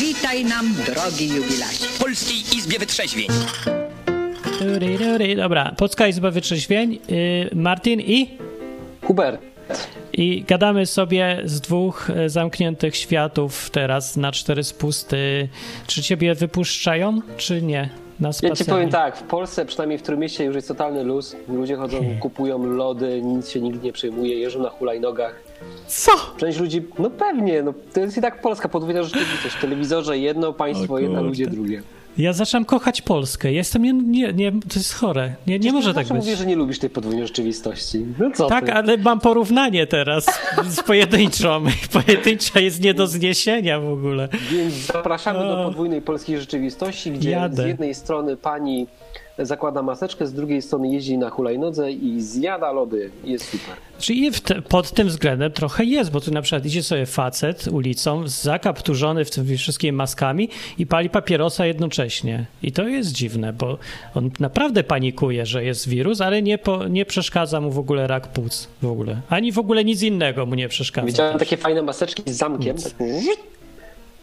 Witaj nam, drogi jubilacie. W Polskiej Izbie Wytrzeźwień. Dobra, Polska Izba Wytrzeźwień. Yy, Martin i? Hubert. I gadamy sobie z dwóch e, zamkniętych światów teraz na cztery spusty. Czy ciebie wypuszczają, czy nie? Na Ja ci powiem tak, w Polsce, przynajmniej w którym mieście już jest totalny luz. Ludzie chodzą, kupują lody, nic się nikt nie przejmuje, jeżdżą na hulajnogach. Co? Część ludzi, no pewnie, no to jest i tak Polska, podwójna rzeczywistość. W telewizorze jedno, państwo jedno, ludzie drugie. Ja zacząłem kochać Polskę. Jestem nie, nie, nie to jest chore. Nie, nie może tak być. mówię, że nie lubisz tej podwójnej rzeczywistości. No co Tak, ty? ale mam porównanie teraz z pojedynczą. Pojedyncza jest nie do zniesienia w ogóle. Więc zapraszamy do O. podwójnej polskiej rzeczywistości, gdzie Jadę. z jednej strony pani zakłada maseczkę, z drugiej strony jeździ na hulajnodze i zjada lody. Jest super. Czyli te, pod tym względem trochę jest, bo tu na przykład idzie sobie facet ulicą, zakapturzony w tym wszystkimi maskami i pali papierosa jednocześnie. I to jest dziwne, bo on naprawdę panikuje, że jest wirus, ale nie, po, nie przeszkadza mu w ogóle rak płuc w ogóle. Ani w ogóle nic innego mu nie przeszkadza. Widziałem takie fajne maseczki z zamkiem. Tak,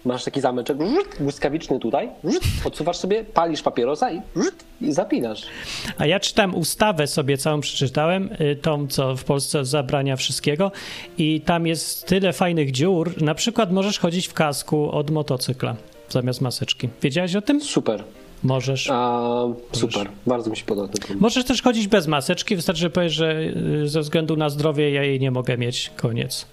masz taki zameczek błyskawiczny tutaj, odsuwasz sobie, palisz papierosa i, i zapinasz. A ja czytam ustawę sobie całą przeczytałem, y, tą co w Polsce zabrania wszystkiego i tam jest tyle fajnych dziur. Na przykład możesz chodzić w kasku od motocykla zamiast maseczki. Wiedziałeś o tym? Super. Możesz. A, super. Bardzo mi się podoba ten. Możesz też chodzić bez maseczki, wystarczy, że powiesz, że y, ze względu na zdrowie ja jej nie mogę mieć. Koniec.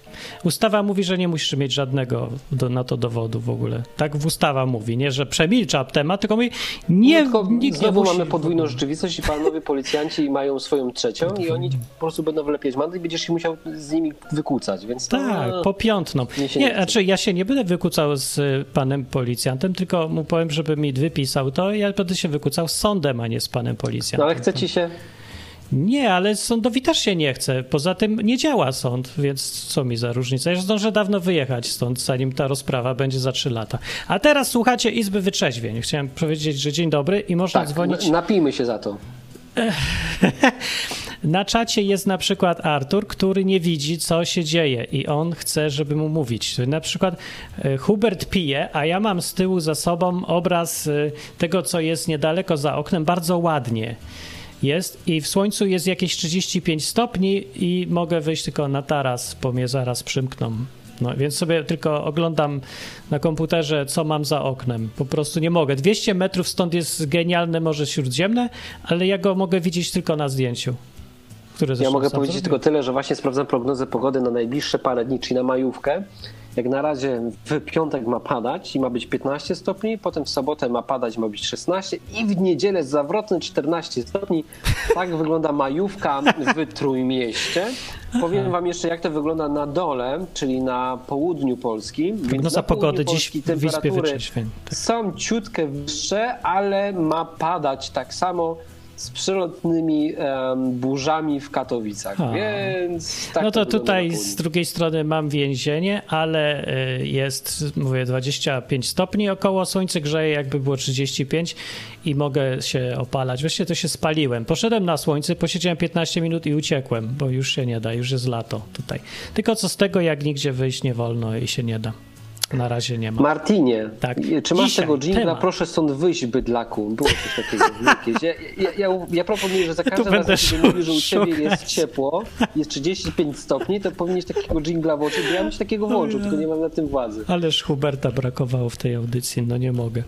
Ustawa mówi, że nie musisz mieć żadnego do, na to dowodu w ogóle. Tak w ustawa mówi, nie, że przemilcza temat, tylko mówi, nie, Tylko nikt nie znowu musi. mamy podwójną rzeczywistość i panowie policjanci mają swoją trzecią i oni po prostu będą wylepiać mandat i będziesz się musiał z nimi wykłócać, więc to, Tak, po piątną. Nie, nie chce. znaczy ja się nie będę wykłócał z panem policjantem, tylko mu powiem, żeby mi wypisał to, ja będę się wykłócał z sądem, a nie z panem No policjantem. ale chce ci się... Nie, ale sądowi też się nie chce. Poza tym nie działa sąd, więc co mi za różnica? Ja zdążę dawno wyjechać stąd, zanim ta rozprawa będzie za trzy lata. A teraz słuchacie Izby Wytrzeźwień. Chciałem powiedzieć, że dzień dobry i można Tak, dzwonić. napijmy się za to. Na czacie jest na przykład Artur, który nie widzi, co się dzieje i on chce, żeby mu mówić. Na przykład e, Hubert pije, a ja mam z tyłu za sobą obraz e, tego, co jest niedaleko za oknem, bardzo ładnie jest i w słońcu jest jakieś 35 stopni i mogę wyjść tylko na taras, bo mnie zaraz przymkną. No, więc sobie tylko oglądam na komputerze, co mam za oknem. Po prostu nie mogę. 200 metrów stąd jest genialne Morze Śródziemne, ale ja go mogę widzieć tylko na zdjęciu. Które Ja mogę powiedzieć tylko tyle, że właśnie sprawdzam prognozę pogody na najbliższe parę dni, czyli na majówkę. Jak na razie w piątek ma padać i ma być 15 stopni, potem w sobotę ma padać ma być 16 i w niedzielę zawrotne 14 stopni. Tak wygląda majówka w Trójmieście. Powiem wam jeszcze, jak to wygląda na dole, czyli na południu Polski. Prognoza pogody dziś w Wyspie Wytrzeźwień. Tak. są ciutkę wyższe, ale ma padać tak samo z przelotnymi em, burzami w Katowicach, więc tak no to wygląda tutaj z drugiej strony mam więzienie, ale y, jest, mówię, 25 stopni około, słońce grzeje jakby było 35 i mogę się opalać. Właściwie to się spaliłem. Poszedłem na słońce, posiedziałem 15 minut i uciekłem, bo już się nie da, już jest lato tutaj. Tylko co z tego, jak nigdzie wyjść nie wolno i się nie da. Na razie nie ma. Martinie, Tak. czy masz Dzisiaj tego dżingla? temat. Proszę stąd wyjść, bydlaku. Było coś takiego. jakieś. Ja, ja, ja, ja proponuję, że za każdym razem, kiedy mówisz, że u szukać. ciebie jest ciepło, jest 35 stopni, to powinieneś takiego dżingla włączyć, bo ja bym ci takiego włączył, tylko nie mam na tym władzy. Ależ Huberta brakowało w tej audycji, no nie mogę.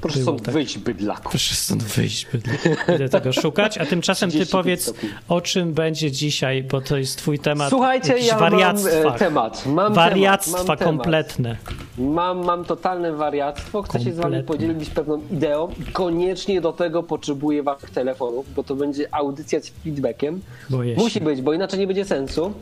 Proszę Było stąd tak. wyjść, bydlaku. Proszę stąd wyjść, bydle. Będę tego szukać, a tymczasem ty 35 powiedz, stopni. o czym będzie dzisiaj, bo to jest twój temat. Słuchajcie, ja mam wariactwa. e, temat. Mam Wariactwa temat, mam temat. Mam, mam totalne wariactwo. Chcę się z wami Kompletnie. podzielić pewną ideą. Koniecznie do tego potrzebuję waszych telefonów, bo to będzie audycja z feedbackiem. Boję się. Musi być, bo inaczej nie będzie sensu.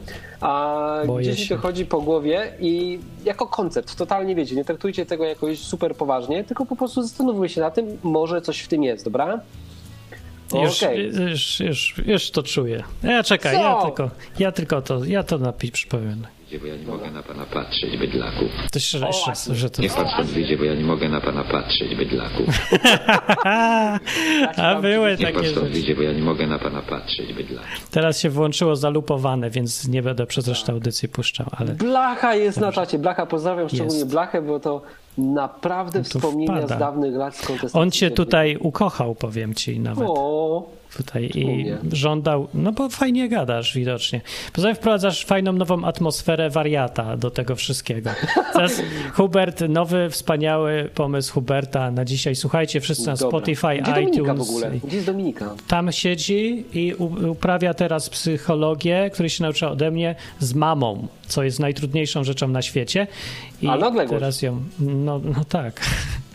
A Boję gdzieś mi się. to chodzi po głowie i jako koncept, totalnie wiecie, nie traktujcie tego jakoś super poważnie, tylko po prostu zastanówmy się na tym, może coś w tym jest, dobra? Już, Okej. już, już, już to czuję. Ja czekaj, Co? ja tylko, ja tylko to, ja to napisz, przypowiem. Wyjdzie, bo ja nie mogę na pana patrzeć, bydlaku. To jeszcze, jeszcze raz, że to Niech pan stąd wyjdzie, bo ja nie mogę na pana patrzeć, bydlaku. A były Niech pan takie stąd rzeczy. wyjdzie, bo ja nie mogę na pana patrzeć, bydlaku. Teraz się włączyło zalupowane, więc nie będę przez resztę audycji puszczał, ale Blacha jest na czacie. Blacha, pozdrawiam szczególnie Jest. Blachę, bo to naprawdę to wspomnienia wpada. z dawnych lat z kontestacji. On cię tutaj ukochał, powiem ci nawet. O, tutaj i nie? żądał, no bo fajnie gadasz widocznie. Poza tym wprowadzasz fajną nową atmosferę wariata do tego wszystkiego. Teraz Hubert, nowy, wspaniały pomysł Huberta na dzisiaj. Słuchajcie wszyscy na dobra. Spotify, Gdzie Dominika iTunes. w ogóle? Gdzie jest Dominika? Tam siedzi i uprawia teraz psychologię, której się nauczyła ode mnie z mamą, co jest najtrudniejszą rzeczą na świecie. I A na teraz ją, no, no tak.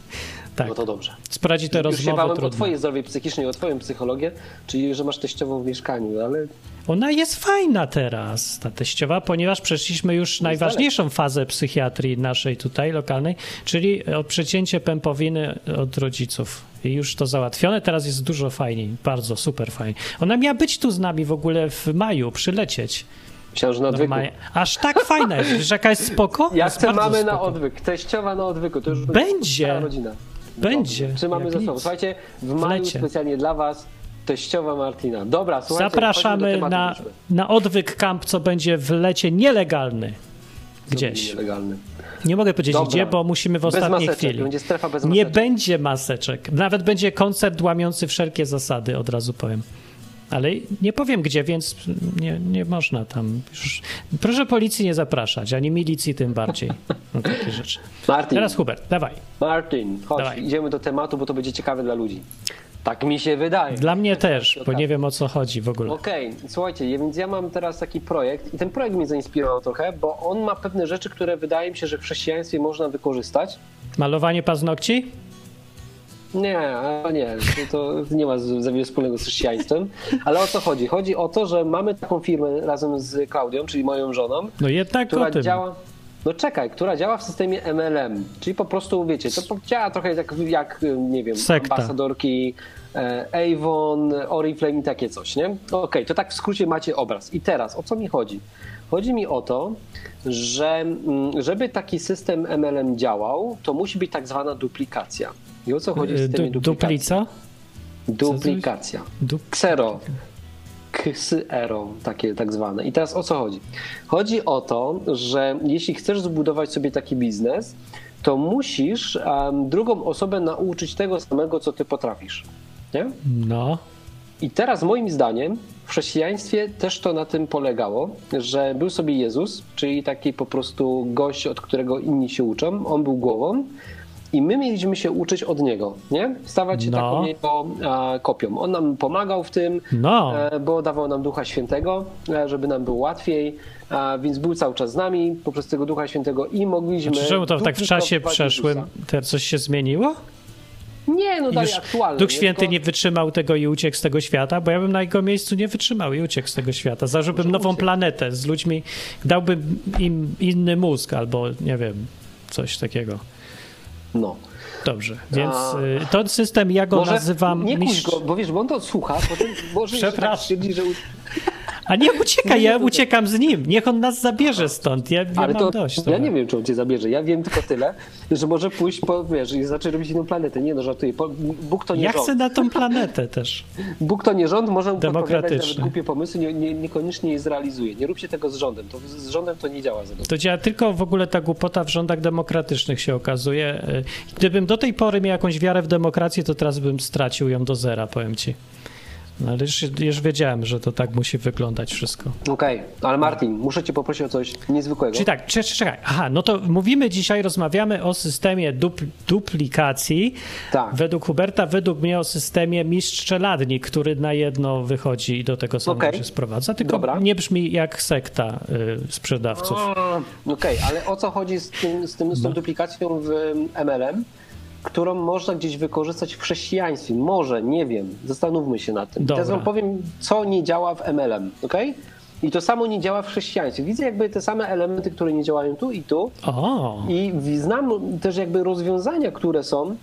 tak. No to dobrze. Sprawdzi te Już się rozmowy bałem o trudne. twojej zdrowie psychicznej, o twoją psychologię, czyli że masz teściową w mieszkaniu, ale Ona jest fajna teraz, ta teściowa, ponieważ przeszliśmy już najważniejszą fazę psychiatrii naszej tutaj lokalnej, czyli przecięcie pępowiny od rodziców. I już to załatwione, teraz jest dużo fajniej, bardzo super fajnie. Ona miała być tu z nami w ogóle w maju, przylecieć. że na odwyku. Normalnie. Aż tak fajna jest, wiesz jaka jest spoko? Ja chcę mamy na odwyk, teściowa na odwyku, to już Będzie. rodzina. Będzie, Dobrze. Trzymamy sobą. Słuchajcie, w maju lecie. specjalnie dla was teściowa Martina. Dobra, słuchajcie. Zapraszamy na, na odwyk camp, co będzie w lecie nielegalny. Gdzieś. Nielegalny. Nie mogę powiedzieć Dobra. gdzie, bo musimy w Bez ostatniej maseczek, chwili. będzie strefa bez Nie maseczek. będzie maseczek. Nawet będzie koncert łamiący wszelkie zasady, od razu powiem. Ale nie powiem gdzie, więc nie, nie można tam już. Proszę policji nie zapraszać, ani milicji tym bardziej. No takie rzeczy. Martin, Teraz Hubert, dawaj. Martin, chodź, Dawaj. idziemy do tematu, bo to będzie ciekawe dla ludzi. Tak mi się wydaje. Dla mnie też, bo tak. nie wiem o co chodzi w ogóle. Okej, słuchajcie, więc ja mam teraz taki projekt i ten projekt mnie zainspirował trochę, bo on ma pewne rzeczy, które wydaje mi się, że w chrześcijaństwie można wykorzystać. Malowanie paznokci? Nie, nie, to, nie ma za wiele wspólnego z chrześcijaństwem. Ale o co chodzi? Chodzi o to, że mamy taką firmę razem z Klaudią, czyli moją żoną, No jednak która o tym. działa. No czekaj, która działa w systemie MLM, czyli po prostu, wiecie, to działa trochę jak, jak nie wiem, Sekta. ambasadorki e, Avon, Oriflame i takie coś, nie? Okej, to tak w skrócie macie obraz. I teraz, o co mi chodzi? Chodzi mi o to, że mm, żeby taki system MLM działał, to musi być tak zwana duplikacja. I o co chodzi w Y, systemie du-? Duplica? Duplikacja. Du- Ksero. Ksero, takie tak zwane. I teraz o co chodzi? Chodzi o to, że jeśli chcesz zbudować sobie taki biznes, to musisz em, drugą osobę nauczyć tego samego, co ty potrafisz. Nie? No. I teraz moim zdaniem w chrześcijaństwie też to na tym polegało, że był sobie Jezus, czyli taki po prostu gość, od którego inni się uczą. On był głową i my mieliśmy się uczyć od niego, nie? Stawać się No. taką jego a, kopią. On nam pomagał w tym, No. e, bo dawał nam Ducha Świętego, e, żeby nam było łatwiej, więc był cały czas z nami poprzez tego Ducha Świętego i mogliśmy... Znaczy, czemu to tak w czasie przeszłym teraz coś się zmieniło? Nie, no dalej aktualne. Duch nie? Święty Tylko- nie wytrzymał tego i uciekł z tego świata, bo ja bym na jego miejscu nie wytrzymał i uciekł z tego świata. Zażyłbym nową uciekł. planetę z ludźmi, dałbym im inny mózg albo nie wiem, coś takiego. No. Dobrze, więc A- y, ten system ja go Może nazywam nie kuś go, bo wiesz, bo on to słucha, potem może tak Przepraszam. stwierdzi, że... A nie ucieka, Nie, nie, ja uciekam z nim. Niech on nas zabierze stąd. Ja, ja to dość. ja trochę. nie wiem, czy on cię zabierze. Ja wiem tylko tyle, że może pójść po, wiesz, i zacząć robić inną planetę. Nie no, żartuję. Bóg to nie Ja rząd. chcę na tą planetę też. Bóg to nie rząd, może mu nawet głupie pomysły, nie, nie, niekoniecznie je zrealizuje. Nie róbcie tego z rządem. To z rządem to nie działa za dobrze. To działa tylko w ogóle ta głupota w rządach demokratycznych się okazuje. Y, Gdybym do tej pory miał jakąś wiarę w demokrację, to teraz bym stracił ją do zera, powiem ci. No, ale już, już wiedziałem, że to tak musi wyglądać wszystko. Okej, ale Martin, muszę cię poprosić o coś niezwykłego. Czyli tak, czekaj, czekaj. Aha, no to mówimy dzisiaj, rozmawiamy o systemie dupl- duplikacji. Tak. Według Huberta, według mnie o systemie mistrz czeladnik, który na jedno wychodzi i do tego samego Okej. się sprowadza. Tylko Dobra. nie brzmi jak sekta y, sprzedawców. Okej, ale o co chodzi z, tym, z, tym, z tą No. duplikacją w MLM, którą można gdzieś wykorzystać w chrześcijaństwie? Może, nie wiem. Zastanówmy się nad tym. Dobra. Teraz wam powiem, co nie działa w MLM, okej? I to samo nie działa w chrześcijaństwie. Widzę jakby te same elementy, które nie działają tu i tu. O, I znam też jakby rozwiązania, które są,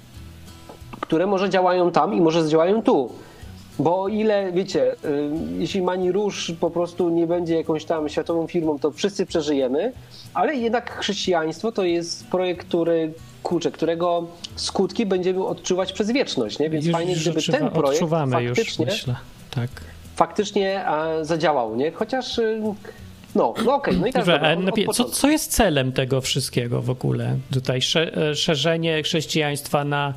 które może działają tam i może działają tu. Bo o ile, wiecie, y, jeśli Mani Róż po prostu nie będzie jakąś tam światową firmą, to wszyscy przeżyjemy, ale jednak chrześcijaństwo to jest projekt, który, kurczę, którego skutki będziemy odczuwać przez wieczność, nie? Więc już, fajnie, już gdyby odczuwa, ten projekt odczuwamy już, faktycznie, myślę. Tak. faktycznie e, zadziałał, nie? Chociaż y, No, no okej, no i teraz dobra, od najpierw- co, co jest celem tego wszystkiego w ogóle? Tutaj e, szerzenie chrześcijaństwa na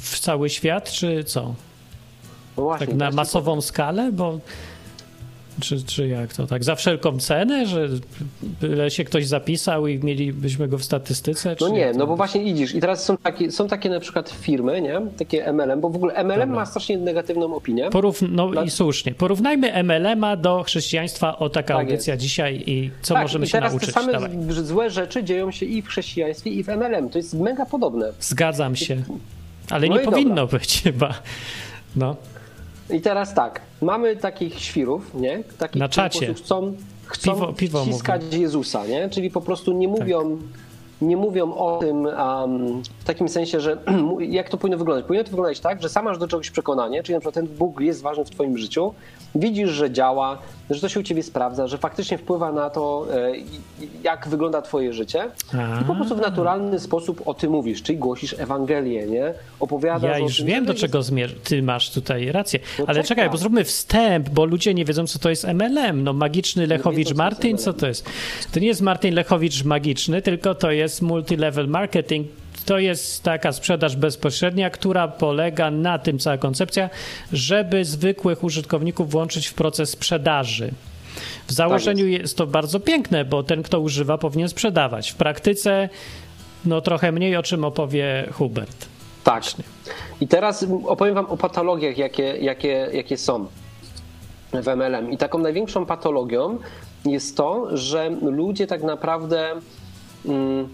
w cały świat, czy co? No właśnie, Tak na masową skalę? Bo czy, czy jak to? Tak za wszelką cenę, że byle się ktoś zapisał i mielibyśmy go w statystyce? No nie, no bo jest? właśnie idziesz i teraz są takie, są takie na przykład firmy, nie? Takie MLM, bo w ogóle MLM ma strasznie negatywną opinię. Porów, no Dla- i słusznie. Porównajmy MLM-a do chrześcijaństwa. O taka Tak audycja dzisiaj i co tak, możemy i się teraz nauczyć. te same Dawaj. złe rzeczy dzieją się i w chrześcijaństwie, i w MLM. To jest mega podobne. Zgadzam się. Ale No nie powinno dobra. być chyba. No. I teraz tak, mamy takich świrów, nie? Takich, Na którzy czacie. prostu chcą, chcą Piwo- piwo ściskać Jezusa, nie? Czyli po prostu nie mówią, nie mówią o tym um, takim sensie, że jak to powinno wyglądać. Powinno to wyglądać tak, że sam masz do czegoś przekonanie, czyli na przykład ten Bóg jest ważny w twoim życiu, widzisz, że działa, że to się u ciebie sprawdza, że faktycznie wpływa na to, e, jak wygląda twoje życie i po prostu w naturalny sposób o tym mówisz, czyli głosisz Ewangelię, nie? Opowiadasz Ja już tym, wiem, do jest- czego zmier- ty masz tutaj rację. No Ale czekaj, bo zróbmy wstęp, bo ludzie nie wiedzą, co to jest MLM. No magiczny Lechowicz co to jest Martin, co to jest? To nie jest Martin Lechowicz magiczny, tylko to jest multilevel marketing. To jest taka sprzedaż bezpośrednia, która polega na tym, cała koncepcja, żeby zwykłych użytkowników włączyć w proces sprzedaży. W założeniu jest to bardzo piękne, bo ten, kto używa, powinien sprzedawać. W praktyce, no trochę mniej, o czym opowie Hubert. Tak. I teraz opowiem Wam o patologiach, jakie, jakie, jakie są w MLM. I taką największą patologią jest to, że ludzie tak naprawdę mm,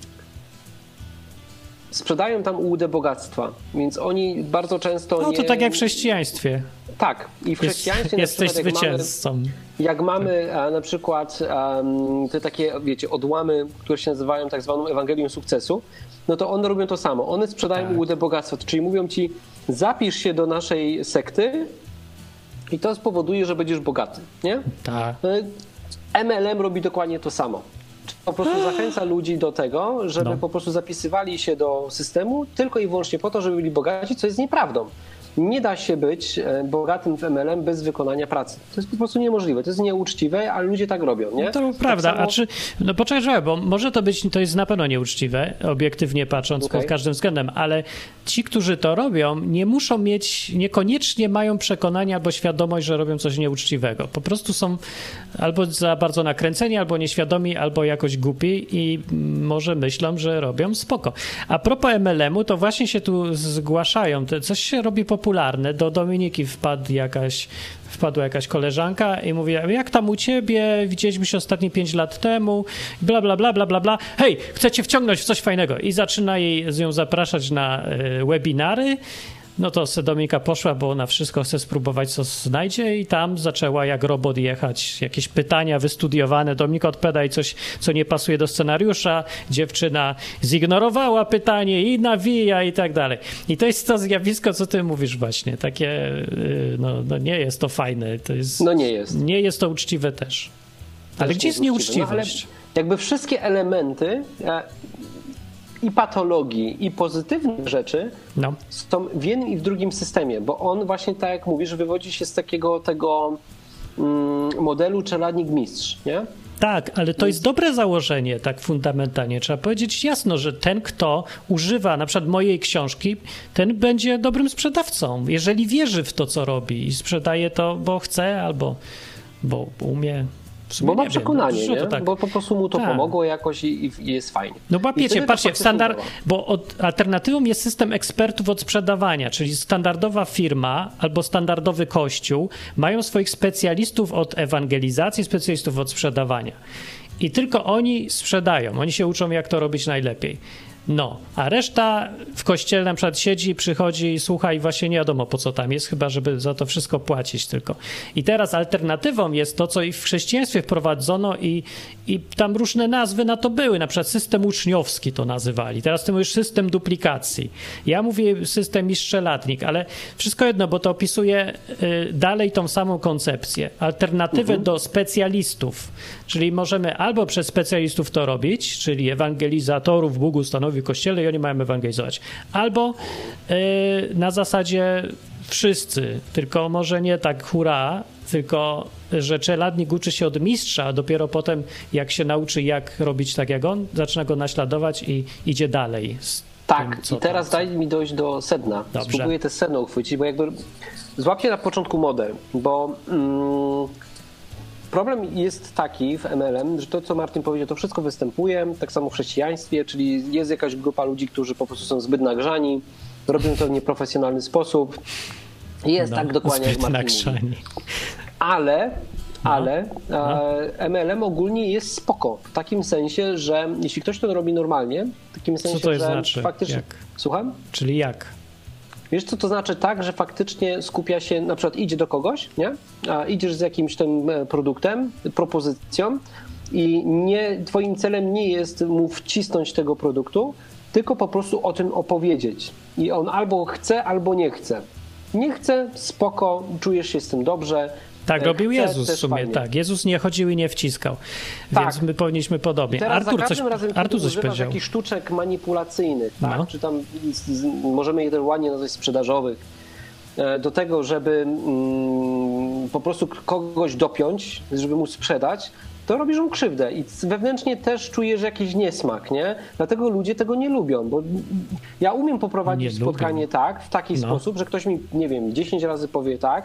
sprzedają tam ułudę bogactwa. Więc oni bardzo często. No to nie... tak jak w chrześcijaństwie. Tak. I w Jest, chrześcijaństwie jesteś na przykład, jak mamy, zwycięzcą. jak mamy e, na przykład em, te takie, wiecie, odłamy, które się nazywają tak zwaną Ewangelią sukcesu, no to one robią to samo. One sprzedają Tak. ułudę bogactwa, czyli mówią ci, zapisz się do naszej sekty i to spowoduje, że będziesz bogaty, nie? Tak. E, MLM robi dokładnie to samo. Po prostu zachęca ludzi do tego, żeby No. po prostu zapisywali się do systemu tylko i wyłącznie po to, żeby byli bogaci, co jest nieprawdą. Nie da się być e, bogatym w MLM bez wykonania pracy. To jest po prostu niemożliwe. To jest nieuczciwe, ale ludzie tak robią, nie? No to Tak prawda, samo- a czy, no poczekaj, bo może to być, to jest na pewno nieuczciwe, obiektywnie patrząc Okej. pod każdym względem, ale ci, którzy to robią, nie muszą mieć, niekoniecznie mają przekonania albo świadomość, że robią coś nieuczciwego. Po prostu są albo za bardzo nakręceni, albo nieświadomi, albo jakoś głupi i może myślą, że robią spoko. A propos MLM-u, to właśnie się tu zgłaszają, coś się robi popularne. Do Dominiki wpadł jakaś, wpadła jakaś koleżanka i mówi, jak tam u ciebie, widzieliśmy się ostatnie 5 lat temu, bla, bla, bla, bla, bla, bla. Hej, chcę cię wciągnąć w coś fajnego. I zaczyna jej z nią zapraszać na e, webinary. No to Dominika poszła, bo ona wszystko chce spróbować, co znajdzie i tam zaczęła jak robot jechać. Jakieś pytania wystudiowane. Dominika odpowiada i coś, co nie pasuje do scenariusza. Dziewczyna zignorowała pytanie i nawija i tak dalej. I to jest to zjawisko, co ty mówisz właśnie. Takie, yy, no, no nie jest to fajne. To jest, No nie jest. nie jest to uczciwe też. Ale Też gdzie jest nie uczciwe. No, ale nieuczciwość? jakby wszystkie elementy i patologii, i pozytywnych rzeczy No. są w jednym i w drugim systemie, bo on właśnie tak jak mówisz, wywodzi się z takiego tego mm, modelu czeladnik mistrz, nie? Tak, ale to jest dobre założenie, tak fundamentalnie. Trzeba powiedzieć jasno, że ten, kto używa na przykład mojej książki, ten będzie dobrym sprzedawcą, jeżeli wierzy w to, co robi i sprzedaje to, bo chce albo bo umie. Bo ma wiem, przekonanie, tak. bo po prostu mu to Tak. pomogło jakoś i, i jest fajnie. No bo wiecie, patrzcie, standard, bo od, alternatywą jest system ekspertów od sprzedawania, czyli standardowa firma albo standardowy kościół mają swoich specjalistów od ewangelizacji, specjalistów od sprzedawania. I tylko oni sprzedają, oni się uczą, jak to robić najlepiej. No, a reszta w kościele na przykład siedzi, przychodzi i słucha i właśnie nie wiadomo po co tam jest, chyba żeby za to wszystko płacić tylko. I teraz alternatywą jest to, co i w chrześcijaństwie wprowadzono i, i tam różne nazwy na to były, na przykład system uczniowski to nazywali, teraz to już system duplikacji. Ja mówię system mistrzelatnik, ale wszystko jedno, bo to opisuje y, dalej tą samą koncepcję. Alternatywę do specjalistów, czyli możemy albo przez specjalistów to robić, czyli ewangelizatorów, Bóg ustanowił w kościele i oni mają ewangelizować. Albo yy, na zasadzie wszyscy, tylko może nie tak hura, tylko że czeladnik uczy się od mistrza, a dopiero potem jak się nauczy jak robić tak jak on, zaczyna go naśladować i idzie dalej. Tak, tym, i teraz daj mi dojść do sedna. Dobrze. Spróbuję te sedno uchwycić, bo jakby złapcie na początku modę, bo mm, problem jest taki w MLM, że to, co Martin powiedział, to wszystko występuje, tak samo w chrześcijaństwie, czyli jest jakaś grupa ludzi, którzy po prostu są zbyt nagrzani, robią to w nieprofesjonalny sposób. Jest No, tak dokładnie, jak Martin mówi. nagrzani. Ale, No. ale e, MLM ogólnie jest spoko. W takim sensie, że jeśli ktoś to robi normalnie, w takim sensie, to że znaczy? faktycznie. Jak? Słucham? Czyli jak? Wiesz, co to znaczy tak, że faktycznie skupia się, na przykład idzie do kogoś, nie? A idziesz z jakimś tym e, produktem, propozycją i nie, twoim celem nie jest mu wcisnąć tego produktu, tylko po prostu o tym opowiedzieć. I on albo chce, albo nie chce. Nie chce, spoko, czujesz się z tym dobrze. Tak E, robił Jezus w sumie, fajnie. tak. Jezus nie chodził i nie wciskał. Tak. Więc my powinniśmy podobnie. I teraz Artur za coś, każdym razem, Artur coś powiedział. jakichś sztuczek manipulacyjnych, tak? No. czy tam możemy je też ładnie nazwać sprzedażowych, e, do tego, żeby mm, po prostu kogoś dopiąć, żeby mu sprzedać, to robisz mu krzywdę i wewnętrznie też czujesz jakiś niesmak, nie? Dlatego ludzie tego nie lubią, bo ja umiem poprowadzić Nie spotkanie lubią. tak, w taki No. sposób, że ktoś mi, nie wiem, 10 razy powie tak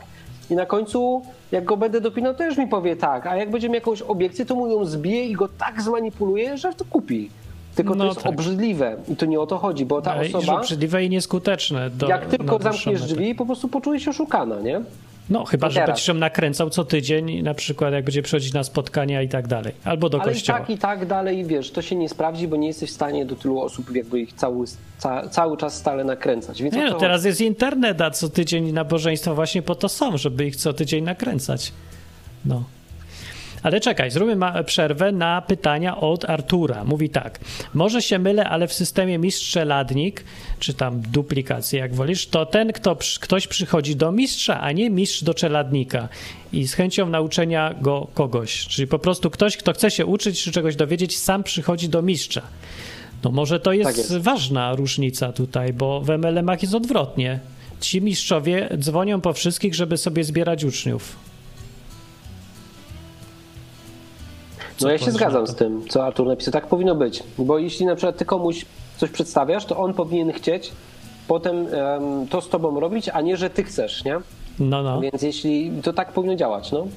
i na końcu, jak go będę dopinał, też mi powie tak, a jak będzie miał jakąś obiekcję, to mu ją zbije i go tak zmanipuluje, że to kupi. Tylko No to jest tak. obrzydliwe i to nie o to chodzi, bo ta że osoba, obrzydliwe i nieskuteczne. Do, jak tylko zamkniesz drzwi, po prostu poczuje się oszukana, nie? No, chyba, że będziesz ją nakręcał co tydzień, na przykład jak będzie przychodzić na spotkania i tak dalej. Albo do Ale kościoła. i tak, i tak dalej, wiesz, to się nie sprawdzi, bo nie jesteś w stanie do tylu osób jakby ich cały, ca, cały czas stale nakręcać. Więc Nie, no, teraz jest internet, a co tydzień nabożeństwa właśnie po to są, żeby ich co tydzień nakręcać. No. Ale czekaj, zróbmy przerwę na pytania od Artura. Mówi tak. Może się mylę, ale w systemie mistrz-czeladnik, czy tam duplikacji, jak wolisz, to ten, kto, ktoś przychodzi do mistrza, a nie mistrz do czeladnika. I z chęcią nauczenia go kogoś. Czyli po prostu ktoś, kto chce się uczyć czy czegoś dowiedzieć, sam przychodzi do mistrza. No może to jest, Tak jest. ważna różnica tutaj, bo w MLM-ach jest odwrotnie. Ci mistrzowie dzwonią po wszystkich, żeby sobie zbierać uczniów. No ja się zgadzam z tym, co Artur napisał. Tak powinno być. Bo jeśli na przykład ty komuś coś przedstawiasz, to on powinien chcieć potem em, to z tobą robić, a nie, że ty chcesz, nie? No, no. Więc jeśli to tak powinno działać, no.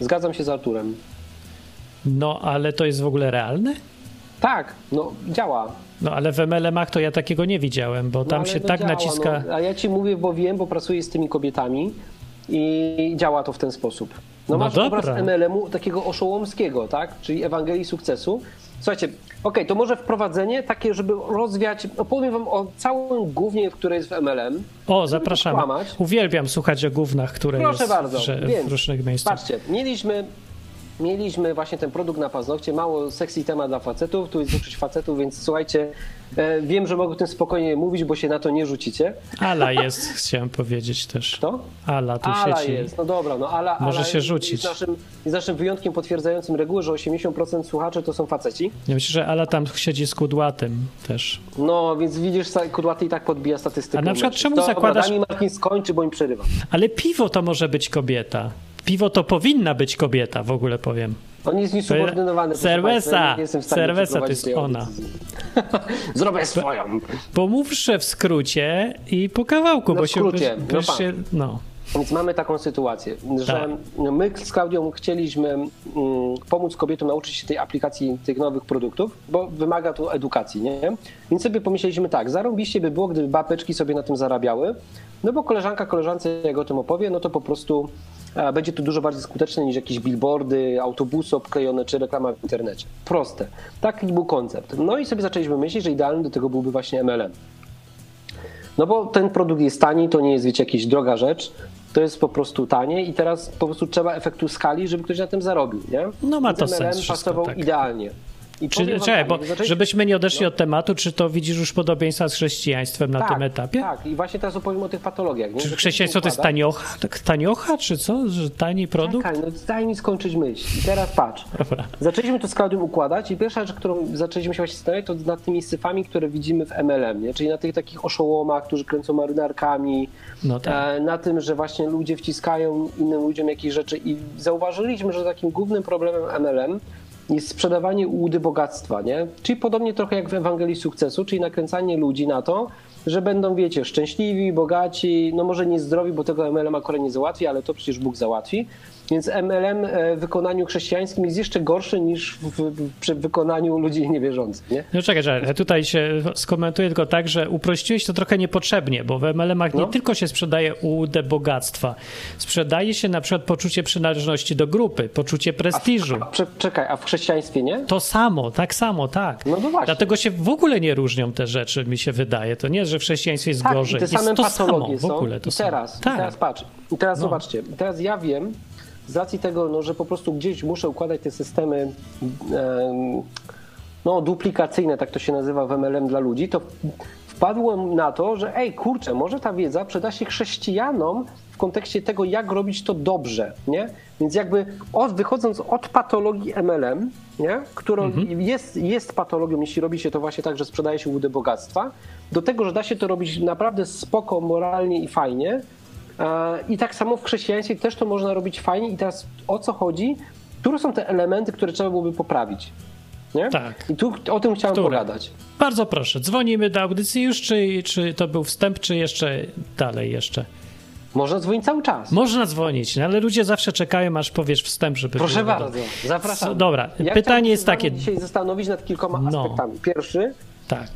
Zgadzam się z Arturem. No, ale to jest w ogóle realne? Tak, no działa. No, ale w MLM-ach to ja takiego nie widziałem, bo No, tam ale się no tak działa, naciska. No. A ja ci mówię, bo wiem, bo pracuję z tymi kobietami i działa to w ten sposób. No, No masz dobra. obraz MLM-u takiego oszołomskiego, tak? Czyli Ewangelii Sukcesu. Słuchajcie, okej, to może wprowadzenie takie, żeby rozwiać, opowiem wam o całym głównie, które jest w MLM. O, zapraszamy. kłamać. Uwielbiam słuchać o gównach, które Proszę jest bardzo, więc w różnych miejscach. Patrzcie, mieliśmy, mieliśmy właśnie ten produkt na paznokcie, mało sexy temat dla facetów, tu jest większość facetów, więc słuchajcie, e, wiem, że mogę o tym spokojnie mówić, bo się na to nie rzucicie. Ala jest, chciałem powiedzieć też. Kto? Ala tu Ala sieci. jest, no dobra, no Ala, Może Ala się jest, rzucić. Jest naszym, jest naszym wyjątkiem potwierdzającym regułę, że 80% słuchaczy to są faceci. Ja myślę, że Ala tam siedzi z kudłatym też. No, więc widzisz, Kudłaty i tak podbija statystykę. A na przykład czemu Dobra, zakładasz- Daj mi Martin skończy, bo mi przerywa. Ale piwo to może być kobieta. Piwo to powinna być kobieta, w ogóle powiem. On jest niesubordynowany. Cerveza przeprowadzić to jest ona. Zrobię swoją. Pomówszę w skrócie i po kawałku, No bo w skrócie, się... no się no. Więc mamy taką sytuację, że Tak. my z Klaudią chcieliśmy mm, pomóc kobietom nauczyć się tej aplikacji, tych nowych produktów, bo wymaga to edukacji, nie? Więc sobie pomyśleliśmy tak, zarąbiście by było, gdyby babeczki sobie na tym zarabiały, no bo koleżanka koleżance jak o tym opowie, no to po prostu a, będzie to dużo bardziej skuteczne niż jakieś billboardy, autobusy obklejone czy reklama w internecie. Proste. Taki był koncept. No i sobie zaczęliśmy myśleć, że idealny do tego byłby właśnie MLM. No bo ten produkt jest tani, to nie jest, wiecie, jakaś droga rzecz, to jest po prostu tanie i teraz po prostu trzeba efektu skali, żeby ktoś na tym zarobił, nie? No ma to sens wszystko, pasował tak. idealnie. I Czy, czekaj, tak, bo zaczęliśmy- żebyśmy nie odeszli od tematu, czy to widzisz już podobieństwa z chrześcijaństwem na tak, tym etapie? Tak, i właśnie teraz opowiem o tych patologiach. Nie? Czy chrześcijaństwo to jest taniocha? Tak, taniocha, czy co? Że tani produkt? Czekaj, no daj mi skończyć myśl. I teraz patrz. Dobra. Zaczęliśmy to z Klaudium układać i pierwsza rzecz, którą zaczęliśmy się właśnie zastanawiać, to nad tymi syfami, które widzimy w MLM, nie? czyli na tych takich oszołomach, którzy kręcą marynarkami, No tak. e, na tym, że właśnie ludzie wciskają innym ludziom jakieś rzeczy i zauważyliśmy, że takim głównym problemem MLM jest sprzedawanie ułudy bogactwa, nie? Czyli podobnie trochę jak w Ewangelii Sukcesu, czyli nakręcanie ludzi na to, że będą, wiecie, szczęśliwi, bogaci, no może nie zdrowi, bo tego MLM akurat nie załatwi, ale to przecież Bóg załatwi. Więc MLM e, w wykonaniu chrześcijańskim jest jeszcze gorszy niż w, w, przy wykonaniu ludzi niewierzących, nie? No czekaj, czekaj, tutaj się skomentuję tylko tak, że uprościłeś to trochę niepotrzebnie, bo w MLM-ach nie No. tylko się sprzedaje ułudę bogactwa, sprzedaje się na przykład poczucie przynależności do grupy, poczucie prestiżu. A, prze- czekaj, a w chrześcijaństwie nie? To samo, tak samo, tak. No to właśnie. Dlatego się w ogóle nie różnią te rzeczy, mi się wydaje. To nie, że w chrześcijaństwie jest Tak, gorzej. i te jest same to patologie samo, w ogóle to I samo. teraz, Tak. i teraz patrz, i teraz No. zobaczcie, teraz ja wiem, z racji tego, no, że po prostu gdzieś muszę układać te systemy em, no, duplikacyjne, tak to się nazywa w MLM dla ludzi, to wpadłem na to, że ej, kurczę, może ta wiedza przyda się chrześcijanom w kontekście tego, jak robić to dobrze, nie? Więc jakby od, wychodząc od patologii MLM, nie? którą Mhm. jest, jest patologią, jeśli robi się to właśnie tak, że sprzedaje się łudę bogactwa, do tego, że da się to robić naprawdę spoko, moralnie i fajnie. E, I tak samo w chrześcijaństwie też to można robić fajnie. I teraz o co chodzi? Które są te elementy, które trzeba byłoby poprawić? Nie? Tak. I tu o tym chciałem Które? pogadać. Bardzo proszę, dzwonimy do audycji już, czy, czy to był wstęp, czy jeszcze dalej jeszcze? Można dzwonić cały czas. Można dzwonić, no ale ludzie zawsze czekają, aż powiesz wstęp, żeby... Proszę bardzo, zapraszam. Dobra, Ja pytanie jest takie- dzisiaj zastanowić nad kilkoma No. aspektami. Pierwszy, Tak.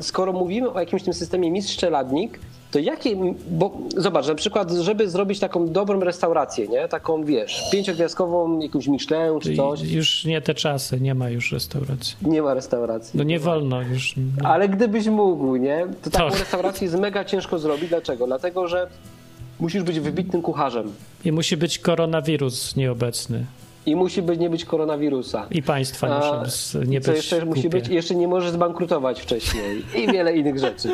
skoro mówimy o jakimś tym systemie mistrz czeladnik, to jakie, bo zobacz, na przykład, żeby zrobić taką dobrą restaurację, nie? Taką, wiesz, pięciogwiazdkową, jakąś Michelin czy coś, Już nie te czasy, nie ma już restauracji. nie ma restauracji. No nie wolno już. no. Ale gdybyś mógł, nie? To taką To- restaurację jest mega ciężko zrobić. Dlaczego? Dlatego, że musisz być wybitnym kucharzem I musi być koronawirus nieobecny. I musi być, nie być koronawirusa. I państwa A, muszą nie co być jeszcze musi być, jeszcze nie może zbankrutować wcześniej i wiele innych rzeczy.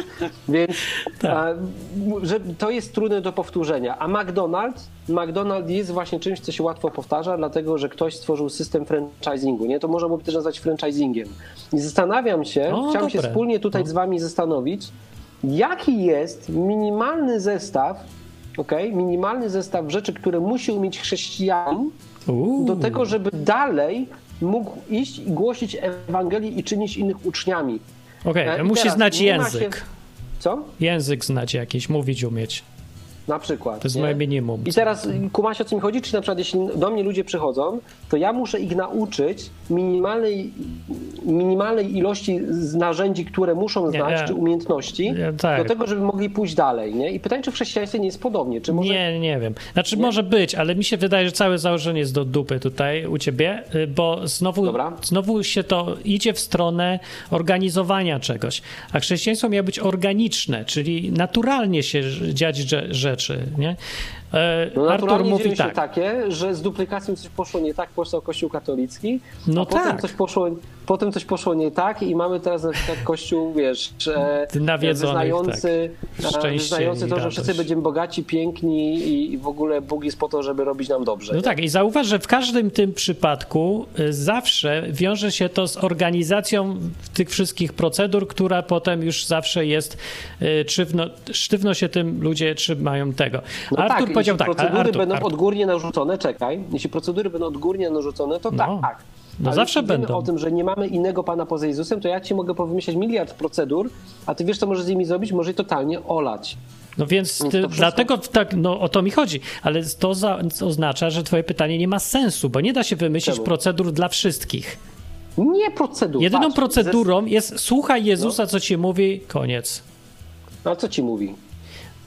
Więc Tak. a, że to jest trudne do powtórzenia. A McDonald's, McDonald's jest właśnie czymś, co się łatwo powtarza, dlatego że ktoś stworzył system franchisingu. Nie? To można byłoby też nazwać franchisingiem. I zastanawiam się, O, chciałem się dobre. wspólnie tutaj No. z wami zastanowić, jaki jest minimalny zestaw, okay? minimalny zestaw rzeczy, które musi umieć chrześcijanin, Uuu. do tego, żeby dalej mógł iść i głosić Ewangelię i czynić innych uczniami. Okej, E, i musi znać język. Się... Co? Język znać jakiś, mówić umieć. Na przykład. To jest nie? moje minimum. I teraz kumasz o co mi chodzi? Czy na przykład jeśli do mnie ludzie przychodzą, to ja muszę ich nauczyć minimalnej, minimalnej ilości z narzędzi, które muszą Nie, znać, nie. czy umiejętności, Nie, tak. do tego, żeby mogli pójść dalej. Nie? I pytanie, czy w chrześcijaństwie nie jest podobnie? Czy może... Nie, nie wiem. Znaczy może być, ale mi się wydaje, że całe założenie jest do dupy tutaj u ciebie, y, bo znowu, Dobra. znowu się to idzie w stronę organizowania czegoś. A chrześcijaństwo miało być organiczne, czyli naturalnie się dziać rze- rzeczy, nie? E, No Artur mówi tak. takie, że z duplikacją coś poszło nie tak, powstał Kościół katolicki, No a potem, tak. coś poszło, potem coś poszło nie tak i mamy teraz na przykład Kościół, wiesz, e, wyznający, tak. e, wyznający to, że wszyscy będziemy bogaci, piękni i, i w ogóle Bóg jest po to, żeby robić nam dobrze. No nie? tak, i zauważ, że w każdym tym przypadku zawsze wiąże się to z organizacją tych wszystkich procedur, która potem już zawsze jest sztywno, sztywno się tym ludzie trzymają tego. No Artur tak, powiedział jeśli tak, procedury Artur, będą Artur, odgórnie narzucone, czekaj, jeśli procedury będą odgórnie narzucone, to No. tak. No Ale zawsze będą. o tym, że nie mamy innego Pana poza Jezusem, to ja ci mogę powymyślać miliard procedur, a ty wiesz, co możesz z nimi zrobić? Może je totalnie olać. No więc ty, dlatego tak, no o to mi chodzi, ale to za, oznacza, że twoje pytanie nie ma sensu, bo nie da się wymyślić Czemu? procedur dla wszystkich. Nie procedur. Jedyną patrz, procedurą jest słuchaj Jezusa, No. co ci mówi, koniec. Ze... A co ci mówi?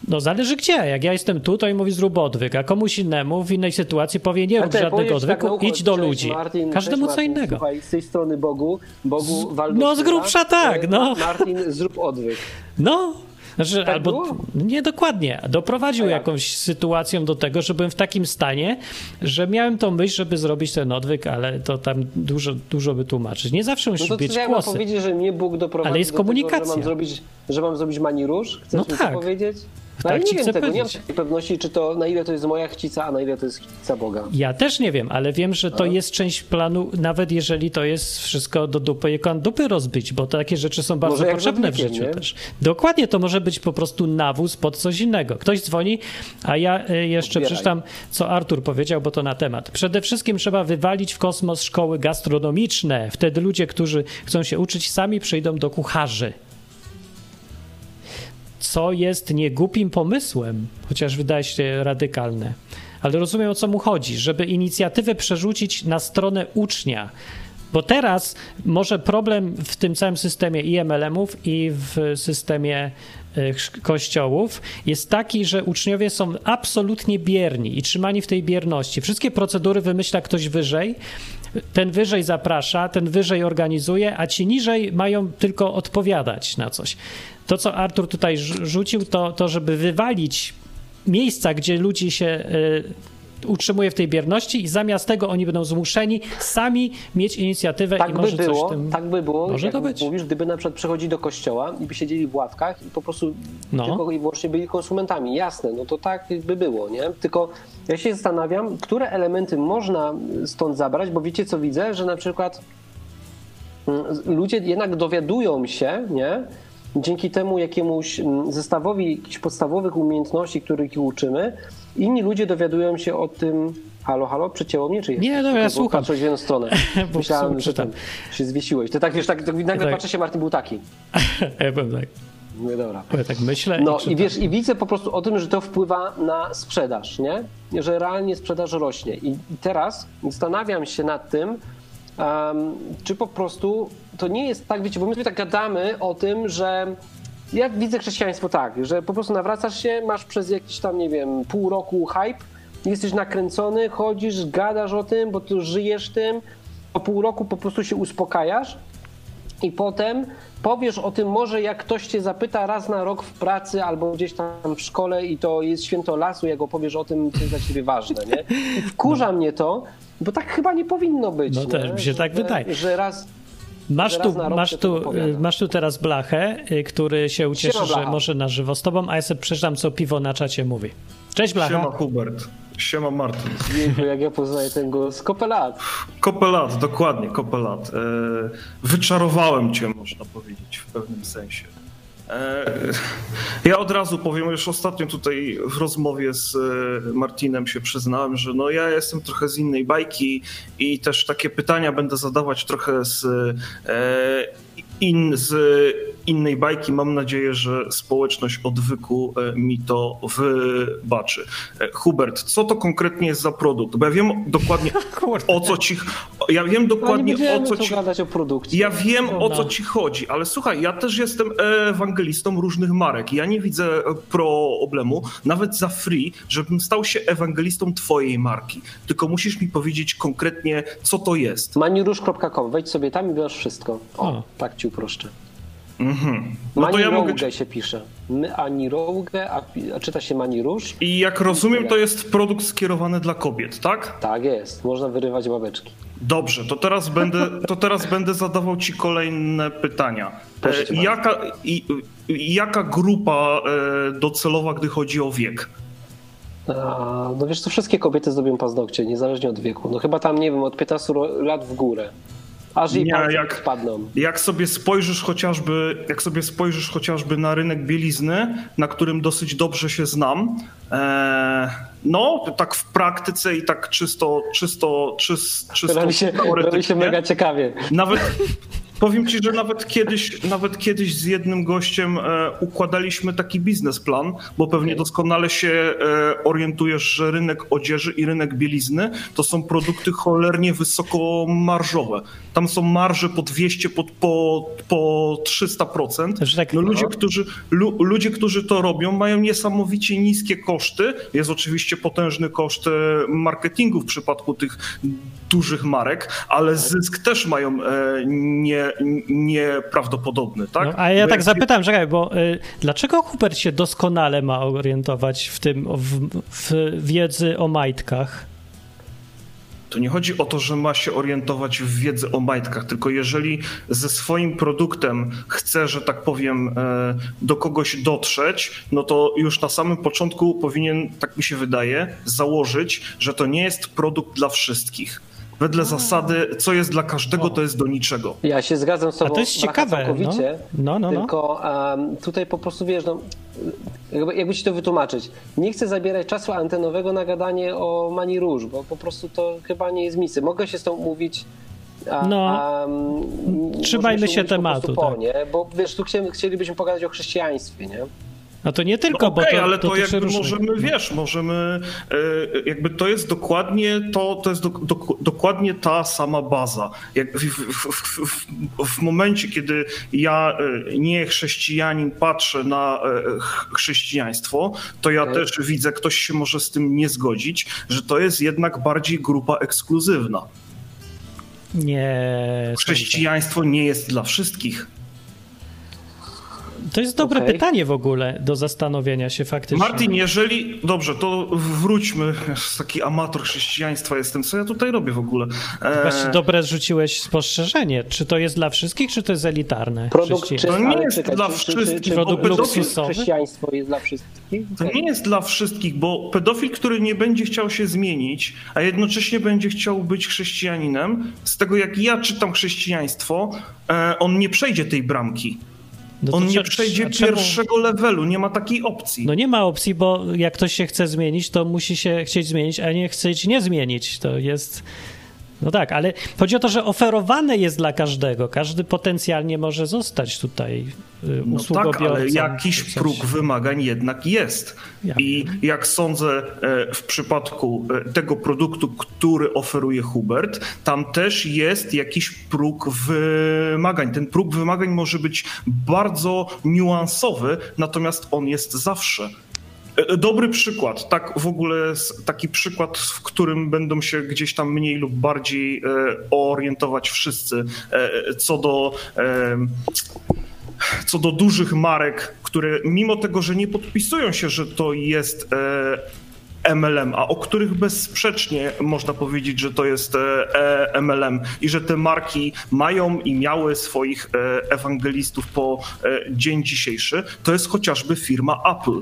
No zależy gdzie. Jak ja jestem tu, to i mówi zrób odwyk, a komuś innemu w innej sytuacji powie nie rób żadnego tak odwyku, ucho, idź do ludzi. Martin, Każdemu co innego. Słuchaj, z tej strony Bogu, Bogu Waldus no z grubsza tak, e, no. Martin, zrób odwyk. No, Znaczy, Tak albo było? nie dokładnie. Doprowadził jakąś sytuacją do tego, że byłem w takim stanie, że miałem tą myśl, żeby zrobić ten odwyk, ale to tam dużo, dużo by tłumaczyć. Nie zawsze No musi to być głosy. powiedzieć, że mnie Bóg doprowadził Ale jest do tego, że komunikacja. mam zrobić, że mam zrobić manirusz? Chcesz No tak. to No, ci nie wiem tego, nie mam takiej pewności, czy to na ile to jest moja chcica, a na ile to jest chcica Boga. Ja też nie wiem, ale wiem, że to No. jest część planu, nawet jeżeli to jest wszystko do dupy, jak on dupy rozbyć, bo takie rzeczy są bardzo Może potrzebne w życiu nie? też. Dokładnie, to może być po prostu nawóz pod coś innego. Ktoś dzwoni, a ja y, jeszcze Odbieraj. przeczytam, co Artur powiedział, bo to na temat. Przede wszystkim trzeba wywalić w kosmos szkoły gastronomiczne. Wtedy ludzie, którzy chcą się uczyć, sami przyjdą do kucharzy. Co jest niegłupim pomysłem, chociaż wydaje się radykalne. Ale rozumiem o co mu chodzi, żeby inicjatywę przerzucić na stronę ucznia. Bo teraz może problem w tym całym systemie i MLM-ów, i w systemie e, kościołów jest taki, że uczniowie są absolutnie bierni i trzymani w tej bierności. Wszystkie procedury wymyśla ktoś wyżej, ten wyżej zaprasza, ten wyżej organizuje, a ci niżej mają tylko odpowiadać na coś. To, co Artur tutaj rzu- rzucił, to, to żeby wywalić miejsca, gdzie ludzi się y, utrzymuje w tej bierności i zamiast tego oni będą zmuszeni sami mieć inicjatywę i Tak by może było, coś tym... tak by było, Może to być. mówisz, gdyby na przykład przychodzili do kościoła i by siedzieli w ławkach i po prostu No. tylko i wyłącznie byli konsumentami. Jasne, no to tak by było, nie? Tylko ja się zastanawiam, które elementy można stąd zabrać, bo wiecie co widzę, że na przykład mm, ludzie jednak dowiadują się, nie? Dzięki temu jakiemuś mm, zestawowi jakichś podstawowych umiejętności, których uczymy, inni ludzie dowiadują się o tym. Halo, halo, przycięło mnie, czy jest? Nie, no, ja słucham. Patrzyłeś w jedną stronę. Myślałem, że tam się zwiesiłeś. Ty tak wiesz, tak, nagle Tak. patrzę się, Martin był taki. ja powiem tak, Mówię, dobra. ja tak myślę No i, i wiesz, i widzę po prostu o tym, że to wpływa na sprzedaż, nie? Że realnie sprzedaż rośnie. I, i teraz zastanawiam się nad tym, em, czy po prostu to nie jest tak, wiecie, bo my sobie tak gadamy o tym, że ja widzę chrześcijaństwo tak, że po prostu nawracasz się, masz przez jakiś tam, nie wiem, pół roku hype, jesteś nakręcony, chodzisz, gadasz o tym, bo tu żyjesz tym, po pół roku po prostu się uspokajasz i potem powiesz o tym może jak ktoś cię zapyta raz na rok w pracy albo gdzieś tam w szkole i to jest święto lasu, jak opowiesz o tym, co jest dla ciebie ważne, nie? I wkurza mnie to, bo tak chyba nie powinno być, No nie? też mi się tak że, wydaje. Że raz... Masz tu, masz, tu, masz tu teraz Blachę, y, który się ucieszy, Siema, że może na żywo z tobą, a ja sobie przeczytam, co piwo na czacie mówi. Cześć Blacha. Siema Hubert. Siema Martin. Jejku, jak ja poznaję ten głos. Kopelat. Kopelat, dokładnie, kopelat. E, wyczarowałem cię, można powiedzieć, w pewnym sensie. E, ja od razu powiem, już ostatnio tutaj w rozmowie z e, Martinem się przyznałem, że no ja jestem trochę z innej bajki i też takie pytania będę zadawać trochę z, e, in, z innej bajki. Mam nadzieję, że społeczność odwyku e, mi to wybaczy. E, Hubert, co to konkretnie jest za produkt? Bo ja wiem dokładnie o co ci, ja wiem dokładnie o co ci gadać o produkcji. ja wiem o co ci chodzi, ale słuchaj, ja też jestem ewangelistą różnych marek. Ja nie widzę e, problemu, nawet za free, żebym stał się ewangelistą twojej marki. Tylko musisz mi powiedzieć konkretnie, co to jest. Manirusz.com, wejdź sobie tam i wiesz wszystko. O, O. tak ci uproszczę. Mhm. No to ja mogę. Się pisze. My Anirouge, a, pi- a czyta się Manirusz. I jak rozumiem, to jest produkt skierowany dla kobiet, tak? Tak jest, można wyrywać babeczki. Dobrze, to teraz będę, to teraz będę zadawał ci kolejne pytania. Proszę E. Jaka, i, jaka grupa e, docelowa, gdy chodzi o wiek? A, no wiesz, to wszystkie kobiety zrobią paznokcie, niezależnie od wieku. No chyba tam, nie wiem, od 15 ro- lat w górę. Aż jej Nie, jak- spadną. Jak sobie spojrzysz chociażby, jak sobie spojrzysz chociażby na rynek bielizny, na którym dosyć dobrze się znam, e, no tak w praktyce i tak czysto, czysto, czysto, czysto Robi się, robi się mega ciekawie. Nawet powiem ci, że nawet kiedyś, nawet kiedyś z jednym gościem e, układaliśmy taki biznesplan, bo pewnie doskonale się e, orientujesz, że rynek odzieży i rynek bielizny to są produkty cholernie wysokomarżowe. Tam są marże po 200, po, po, po 300%. Znaczy tak, No ludzie, którzy, lu, ludzie, którzy to robią, mają niesamowicie niskie koszty. Jest oczywiście potężny koszt e, marketingu w przypadku tych dużych marek, ale zysk też mają e, nie, nieprawdopodobny, tak? No, a ja Bo tak jak- zapytałem, czekaj, bo y, dlaczego Hubert się doskonale ma orientować w tym, w, w wiedzy o majtkach? To nie chodzi o to, że ma się orientować w wiedzy o majtkach, tylko jeżeli ze swoim produktem chce, że tak powiem, e, do kogoś dotrzeć, no to już na samym początku powinien, tak mi się wydaje, założyć, że to nie jest produkt dla wszystkich. Wedle zasady, co jest dla każdego, to jest do niczego. Ja się zgadzam z tobą A to jest ciekawe, całkowicie, no. No, no, no. tylko em, tutaj po prostu wiesz, no, jakby, jakby ci to wytłumaczyć. Nie chcę zabierać czasu antenowego na gadanie o Mani Róż, bo po prostu to chyba nie jest miejsce. Mogę się z tą mówić. A, No. a, mm, Trzymajmy się tematu, Po, tak. nie? Bo wiesz, tu chcieli, chcielibyśmy pogadać o chrześcijaństwie, nie? No to nie tylko, No okej, bo to ale to dotyczy jakby różnych. możemy, wiesz, możemy, e, jakby to jest dokładnie to, to jest do, do, dokładnie ta sama baza. Jak w, w, w, w, w momencie, kiedy ja, e, nie chrześcijanin, patrzę na e, ch- chrześcijaństwo, to ja Okej. też widzę, ktoś się może z tym nie zgodzić, że to jest jednak bardziej grupa ekskluzywna. Nie. Chrześcijaństwo nie jest dla wszystkich. To jest dobre Okej. pytanie w ogóle do zastanowienia się faktycznie. Martin, jeżeli. Dobrze, to wróćmy. Taki amator chrześcijaństwa jestem. Co ja tutaj robię w ogóle? E, Właśnie dobre rzuciłeś spostrzeżenie. Czy to jest dla wszystkich, czy to jest elitarne? Produkt, czy? To nie jest dla czy, wszystkich, czy, czy Produkt luksusowy? Chrześcijaństwo jest dla wszystkich? To nie jest dla wszystkich, bo pedofil, który nie będzie chciał się zmienić, a jednocześnie będzie chciał być chrześcijaninem, z tego jak ja czytam chrześcijaństwo, e, on nie przejdzie tej bramki. No On nie przejdzie czemu- pierwszego levelu, nie ma takiej opcji. No nie ma opcji, bo jak ktoś się chce zmienić, to musi się chcieć zmienić, a nie chcieć nie zmienić. To jest. No tak, ale chodzi o to, że oferowane jest dla każdego. Każdy potencjalnie może zostać tutaj y, No usługobiorcą. tak, ale jakiś próg wymagań jednak jest. I jak sądzę e, w przypadku e, tego produktu, który oferuje Hubert, tam też jest jakiś próg wymagań. Ten próg wymagań może być bardzo niuansowy, natomiast on jest zawsze. E, Dobry przykład, tak w ogóle taki przykład, w którym będą się gdzieś tam mniej lub bardziej e, orientować wszyscy, e, co do co do dużych marek, które mimo tego, że nie podpisują się, że to jest MLM, a o których bezsprzecznie można powiedzieć, że to jest MLM i że te marki mają i miały swoich ewangelistów po dzień dzisiejszy, to jest chociażby firma Apple.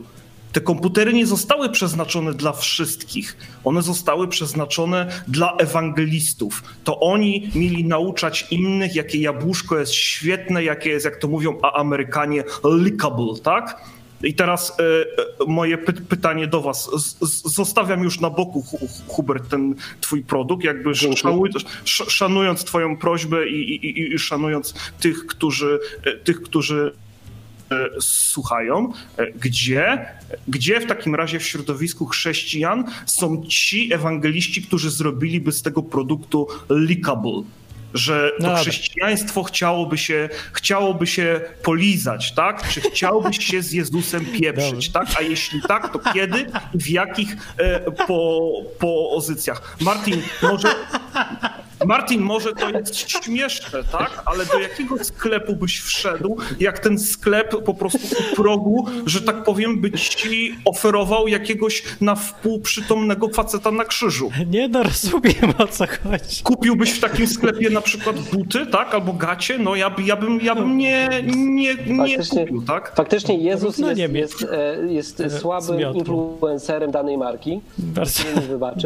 Te komputery nie zostały przeznaczone dla wszystkich. One zostały przeznaczone dla ewangelistów. To oni mieli nauczać innych, jakie jabłuszko jest świetne, jakie jest, jak to mówią a Amerykanie, lickable, tak? I teraz e, e, moje py pytanie do was. Z zostawiam już na boku, Hu Hubert, ten twój produkt, jakby szanując twoją prośbę i, i, i, i szanując tych, którzy, e, tych, którzy słuchają, e, gdzie, gdzie w takim razie w środowisku chrześcijan są ci ewangeliści, którzy zrobiliby z tego produktu lickable. Że to No chrześcijaństwo chciałoby się, chciałoby się polizać, tak? Czy chciałbyś się z Jezusem pieprzyć, tak? A jeśli tak, to kiedy i w jakich e, po, pozycjach? Martin, może, Martin, może to jest śmieszne, tak? Ale do jakiego sklepu byś wszedł, jak ten sklep po prostu u progu, że tak powiem, by ci oferował jakiegoś na wpół przytomnego faceta na krzyżu? Nie no, rozumiem o co chodzi. Kupiłbyś w takim sklepie na przykład buty, tak? Albo gacie? No ja, ja bym, ja bym nie, nie, nie Faktycznie- kupił, tak? Faktycznie Jezus No jest, jest, e, jest słabym zmiotło. influencerem danej marki. Bardzo,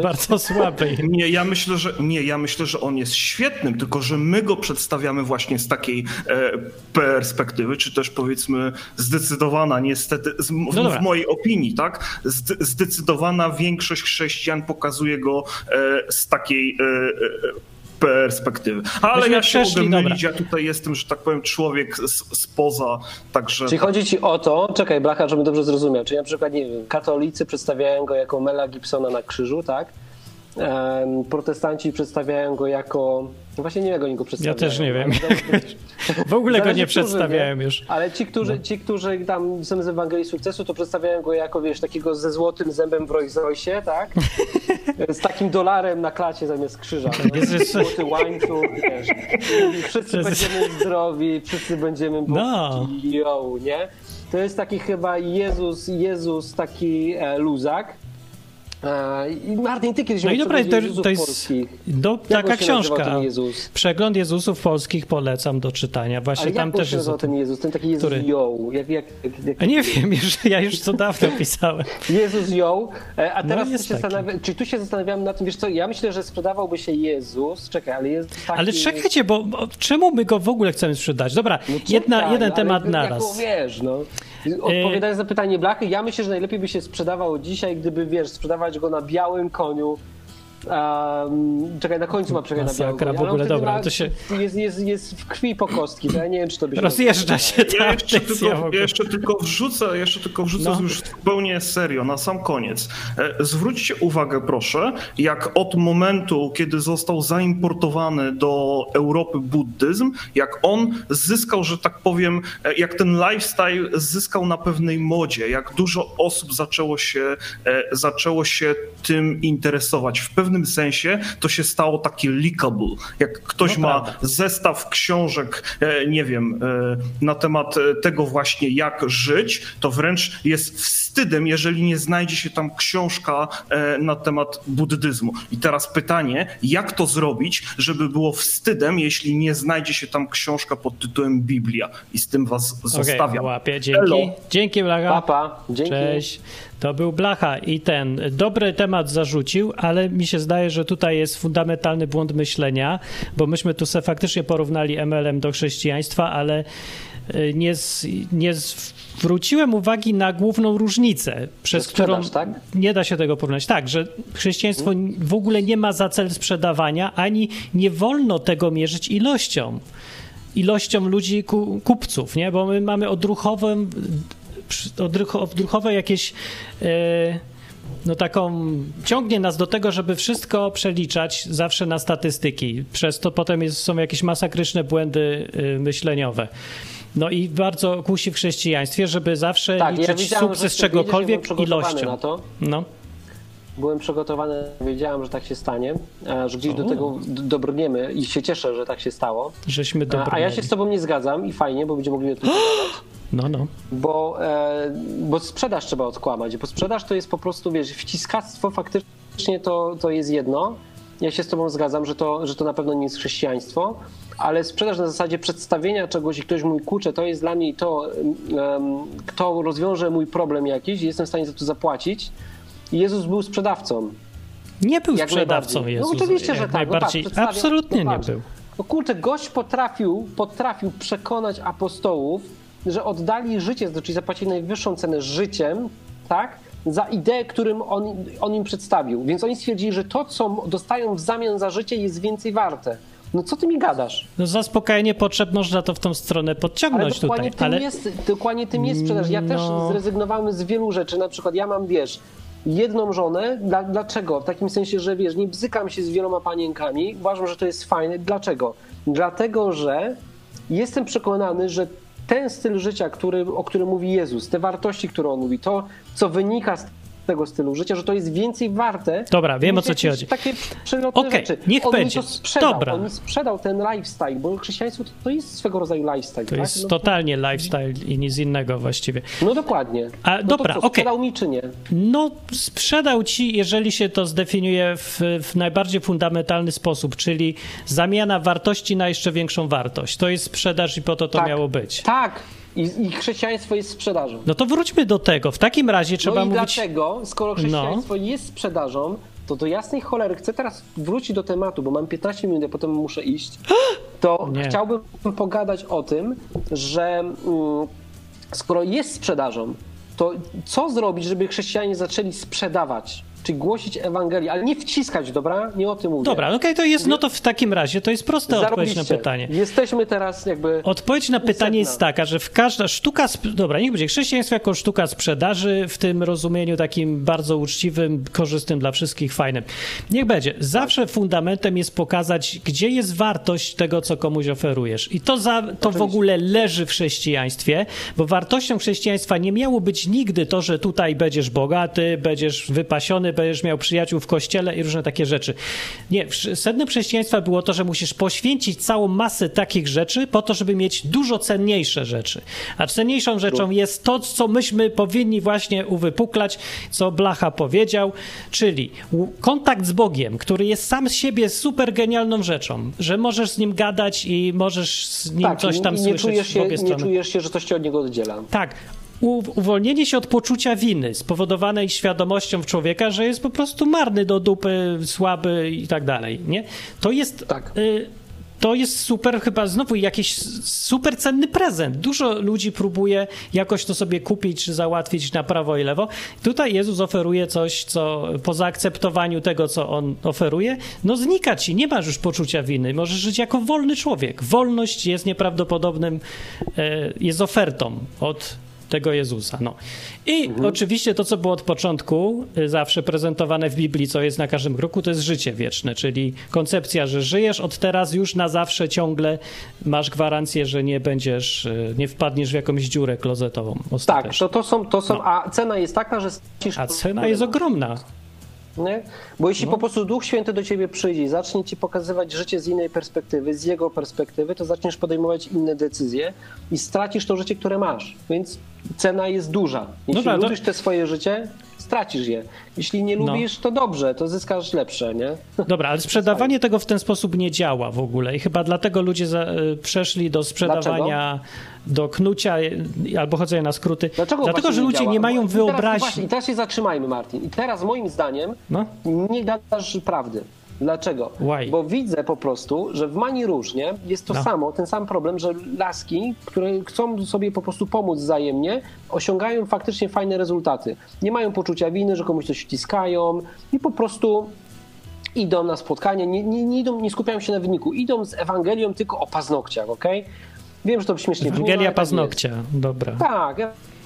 bardzo słaby. Nie, ja myślę, że nie, ja myślę, że on jest świetnym, tylko że my go przedstawiamy właśnie z takiej e, perspektywy, czy też powiedzmy zdecydowana, niestety, z, w, No w mojej opinii, tak? Zde, zdecydowana większość chrześcijan pokazuje go e, z takiej e, e, perspektywy. Ale Myśmy ja się przeszli, mogę mylić, ja tutaj jestem, że tak powiem, człowiek z, spoza, także... Czyli chodzi ci o to, czekaj Blacha, żebym dobrze zrozumiał, czyli na przykład, nie wiem, katolicy przedstawiają go jako Mela Gibsona na krzyżu, tak? Protestanci przedstawiają go jako. no Właśnie nie wiem, jak oni go przedstawiają. Ja też nie wiem. W ogóle go nie przedstawiałem nie? już. Ale ci którzy, ci, którzy tam są z Ewangelii Sukcesu, to przedstawiają go jako, wiesz, takiego ze złotym zębem w Rolls Royce, tak? z takim dolarem na klacie zamiast krzyża. No? Jest- jest- Złoty łańcuch, wiesz. Wszyscy jest- będziemy zdrowi, wszyscy będziemy No. yo, nie? To jest taki chyba Jezus, Jezus taki e, luzak. E, I Martin, ty kiedyś No i dobra, to, Jezusów to jest polskich. do, taka książka. Jezus? Przegląd Jezusów polskich polecam do czytania. Właśnie Ale tam jak też jest o tym. Jezus? Ten taki Jezus Który? Jak, jak, jak, nie wiem, już, ja już to dawno pisałem. Jezus ją, e, a No, teraz jest się taki. zastanawia, czy tu się zastanawiam na tym, wiesz co, ja myślę, że sprzedawałby się Jezus, czekaj, ale jest taki... Ale czekajcie, bo, bo czemu my go w ogóle chcemy sprzedać? Dobra, No jedna, czekaj, jeden temat jako, naraz. wiesz, no. Odpowiadając na pytanie Blachy, ja myślę, że najlepiej by się sprzedawał dzisiaj, gdyby, wiesz, sprzedawać go na białym koniu, Um, czekaj, na końcu ma przejechać na koniu. w ogóle, dobra, ma- to się- Jest, jest, jest w krwi po kostki, to ja nie wiem, czy to by się... Rozjeżdża się Ja ta jeszcze audycja w tylko, ja jeszcze tylko wrzucę, jeszcze tylko wrzucę No. już zupełnie serio, na sam koniec. E, Zwróćcie uwagę, proszę, jak od momentu, kiedy został zaimportowany do Europy buddyzm, jak on zyskał, że tak powiem, e, jak ten lifestyle zyskał na pewnej modzie, jak dużo osób zaczęło się, e, zaczęło się tym interesować. W pewnym sensie to się stało takie leakable. Jak ktoś No ma zestaw książek, e, nie wiem, e, na temat e, tego właśnie, jak żyć, to wręcz jest wstydem, jeżeli nie znajdzie się tam książka na temat buddyzmu. I teraz pytanie, jak to zrobić, żeby było wstydem, jeśli nie znajdzie się tam książka pod tytułem Biblia. I z tym was Okej, zostawiam. łapię, dzięki. Elo. Dzięki. Papa, dzięki. Cześć. To był Blacha i ten dobry temat zarzucił, ale mi się zdaje, że tutaj jest fundamentalny błąd myślenia, bo myśmy tu se faktycznie porównali MLM do chrześcijaństwa, ale y, nie, z, nie zwróciłem uwagi na główną różnicę, przez którą tak? nie da się tego porównać. Tak, że chrześcijaństwo w ogóle nie ma za cel sprzedawania, ani nie wolno tego mierzyć ilością ilością ludzi, ku, kupców, nie? Bo my mamy odruchową, odrucho, odruchowe jakieś e, no taką, ciągnie nas do tego, żeby wszystko przeliczać zawsze na statystyki. Przez to potem jest, są jakieś masakryczne błędy y, myśleniowe. No i bardzo kusi w chrześcijaństwie, żeby zawsze Tak, ja liczyć że sukces czegokolwiek ilością. na to. No. Byłem przygotowany, wiedziałem, że tak się stanie, e, że gdzieś do O. tego d- dobrniemy i się cieszę, że tak się stało. Żeśmy E, dobrnęli. A ja się z tobą nie zgadzam i fajnie, bo będziemy mogli o tym. No, no. Bo, e, bo sprzedaż trzeba odkłamać, bo sprzedaż to jest po prostu, wiesz, wciskactwo faktycznie to, to jest jedno. Ja się z tobą zgadzam, że to, że to na pewno nie jest chrześcijaństwo, ale sprzedaż na zasadzie przedstawienia czegoś i ktoś mój kucze, to jest dla mnie to, kto rozwiąże mój problem jakiś i jestem w stanie za to zapłacić. Jezus był sprzedawcą. Nie był Jak sprzedawcą najbardziej. Jezus. No oczywiście, że tak. No Najbardziej. Absolutnie no nie był. No kurczę, gość potrafił, potrafił przekonać apostołów, że oddali życie, czyli zapłacili najwyższą cenę życiem, tak? Za ideę, którym on, on im przedstawił. Więc oni stwierdzili, że to, co dostają w zamian za życie, jest więcej warte. No co ty mi gadasz? No zaspokajanie potrzeb można to w tą stronę Ale podciągnąć dokładnie, tutaj. tym Ale jest, dokładnie tym jest sprzedaż. Ja też No. zrezygnowałem z wielu rzeczy. Na przykład ja mam, wiesz, jedną żonę. Dla, dlaczego? W takim sensie, że wiesz, nie bzykam się z wieloma panienkami. Uważam, że to jest fajne. Dlaczego? Dlatego, że jestem przekonany, że ten styl życia, który, o którym mówi Jezus, te wartości, które on mówi, to, co wynika z tego stylu życia, że to jest więcej warte. Dobra, wiem, o co ci chodzi. Takie przelotne Okej, rzeczy. niech on będzie. Mi to sprzedał. Dobra. On mi sprzedał ten lifestyle, bo chrześcijaństwo to, to jest swego rodzaju lifestyle. to tak? jest No- totalnie lifestyle i nic innego właściwie. no dokładnie. A, no dobra, to co, sprzedał mi czy nie? No, sprzedał ci, jeżeli się to zdefiniuje w, w najbardziej fundamentalny sposób, czyli zamiana wartości na jeszcze większą wartość. To jest sprzedaż i po to to tak, miało być. Tak. I, I chrześcijaństwo jest sprzedażą. No to wróćmy do tego. W takim razie trzeba no i mówić. dlaczego, skoro chrześcijaństwo jest sprzedażą, to do jasnej cholery chcę teraz wrócić do tematu, bo mam 15 minut, a potem muszę iść. To Nie. chciałbym pogadać o tym, że mm, skoro jest sprzedażą, to co zrobić, żeby chrześcijanie zaczęli sprzedawać? Czyli głosić Ewangelię, ale nie wciskać, dobra? Nie o tym mówię. Dobra, okej, to jest, no to w takim razie to jest prosta odpowiedź na Zarobiście. pytanie. Jesteśmy teraz jakby... Odpowiedź na pytanie jest taka, że w każda sztuka, dobra, niech będzie chrześcijaństwo jako sztuka sprzedaży w tym rozumieniu takim bardzo uczciwym, korzystnym dla wszystkich, fajnym. Niech będzie. Zawsze fundamentem jest pokazać, gdzie jest wartość tego, co komuś oferujesz. I to, za, to w ogóle leży w chrześcijaństwie, bo wartością chrześcijaństwa nie miało być nigdy to, że tutaj będziesz bogaty, będziesz wypasiony, będziesz miał przyjaciół w kościele i różne takie rzeczy. Nie, sednem chrześcijaństwa było to, że musisz poświęcić całą masę takich rzeczy po to, żeby mieć dużo cenniejsze rzeczy. A cenniejszą rzeczą jest to, co myśmy powinni właśnie uwypuklać, co Blacha powiedział, czyli kontakt z Bogiem, który jest sam z siebie super genialną rzeczą, że możesz z nim gadać i możesz z nim tak, coś tam i nie słyszeć czujesz, w się, nie czujesz się, że coś cię od niego oddziela. Tak. Uwolnienie się od poczucia winy spowodowanej świadomością w człowieka, że jest po prostu marny do dupy, słaby i tak dalej, nie? To jest... Tak. Y, to jest super, chyba znowu jakiś super cenny prezent. Dużo ludzi próbuje jakoś to sobie kupić czy załatwić na prawo i lewo. Tutaj Jezus oferuje coś, co po zaakceptowaniu tego, co on oferuje, no znika ci, nie masz już poczucia winy. Możesz żyć jako wolny człowiek. Wolność jest nieprawdopodobnym, e, jest ofertą od tego Jezusa. No. I oczywiście to, co było od początku, y, zawsze prezentowane w Biblii, co jest na każdym kroku, to jest życie wieczne, czyli koncepcja, że żyjesz od teraz już na zawsze ciągle, masz gwarancję, że nie będziesz, y, nie wpadniesz w jakąś dziurę klozetową. Tak, to, to są, to są, a cena jest taka, że. A cena jest ogromna. Nie? Bo jeśli No. po prostu Duch Święty do ciebie przyjdzie i zacznie ci pokazywać życie z innej perspektywy, z jego perspektywy, to zaczniesz podejmować inne decyzje i stracisz to życie, które masz. Więc cena jest duża. Jeśli Dobra, to- lubisz te swoje życie, stracisz je. Jeśli nie No. lubisz, to dobrze, to zyskasz lepsze, nie? Dobra, ale sprzedawanie tego w ten sposób nie działa w ogóle i chyba dlatego ludzie za, y, przeszli do sprzedawania, do knucia y, albo chodzenia na skróty. Dlaczego Dlatego, że ludzie działa? nie mają Bo- i teraz- wyobraźni. właśnie, I teraz się zatrzymajmy, Martin. I teraz moim zdaniem No. nie gadasz prawdy. Dlaczego? Why? Bo widzę po prostu, że w Mani Różnie jest to No. samo, ten sam problem, że laski, które chcą sobie po prostu pomóc wzajemnie, osiągają faktycznie fajne rezultaty. Nie mają poczucia winy, że komuś coś wciskają i po prostu idą na spotkanie, nie, nie, nie, idą, nie skupiają się na wyniku, idą z Ewangelią tylko o paznokciach, ok? Wiem, że to śmiesznie brzmi, Ewangelia tak jest. paznokcia, dobra. Tak,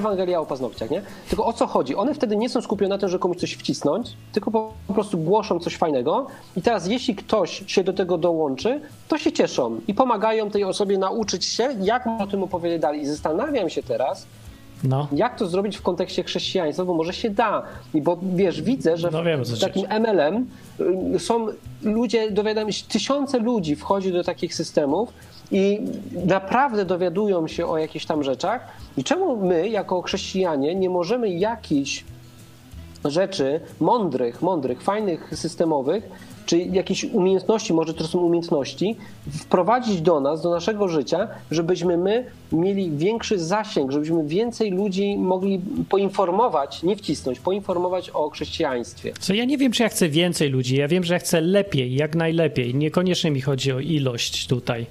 Ewangelia o paznokciach, nie? Tylko o co chodzi? One wtedy nie są skupione na tym, że komuś coś wcisnąć, tylko po, prostu głoszą coś fajnego i teraz jeśli ktoś się do tego dołączy, to się cieszą i pomagają tej osobie nauczyć się, jak o tym opowiedzieć dalej. I zastanawiam się teraz, No. jak to zrobić w kontekście chrześcijaństwa, bo może się da. I bo wiesz, widzę, że No wiem, w takim. MLM y, są ludzie, dowiadam się, tysiące ludzi wchodzi do takich systemów i naprawdę dowiadują się o jakichś tam rzeczach. I czemu my, jako chrześcijanie, nie możemy jakichś rzeczy mądrych, mądrych, fajnych, systemowych, czy jakieś umiejętności, może to są umiejętności, wprowadzić do nas, do naszego życia, żebyśmy my mieli większy zasięg, żebyśmy więcej ludzi mogli poinformować, nie wcisnąć, poinformować o chrześcijaństwie. Co ja nie wiem, czy ja chcę więcej ludzi. Ja wiem, że ja chcę lepiej, jak najlepiej. Niekoniecznie mi chodzi o ilość tutaj.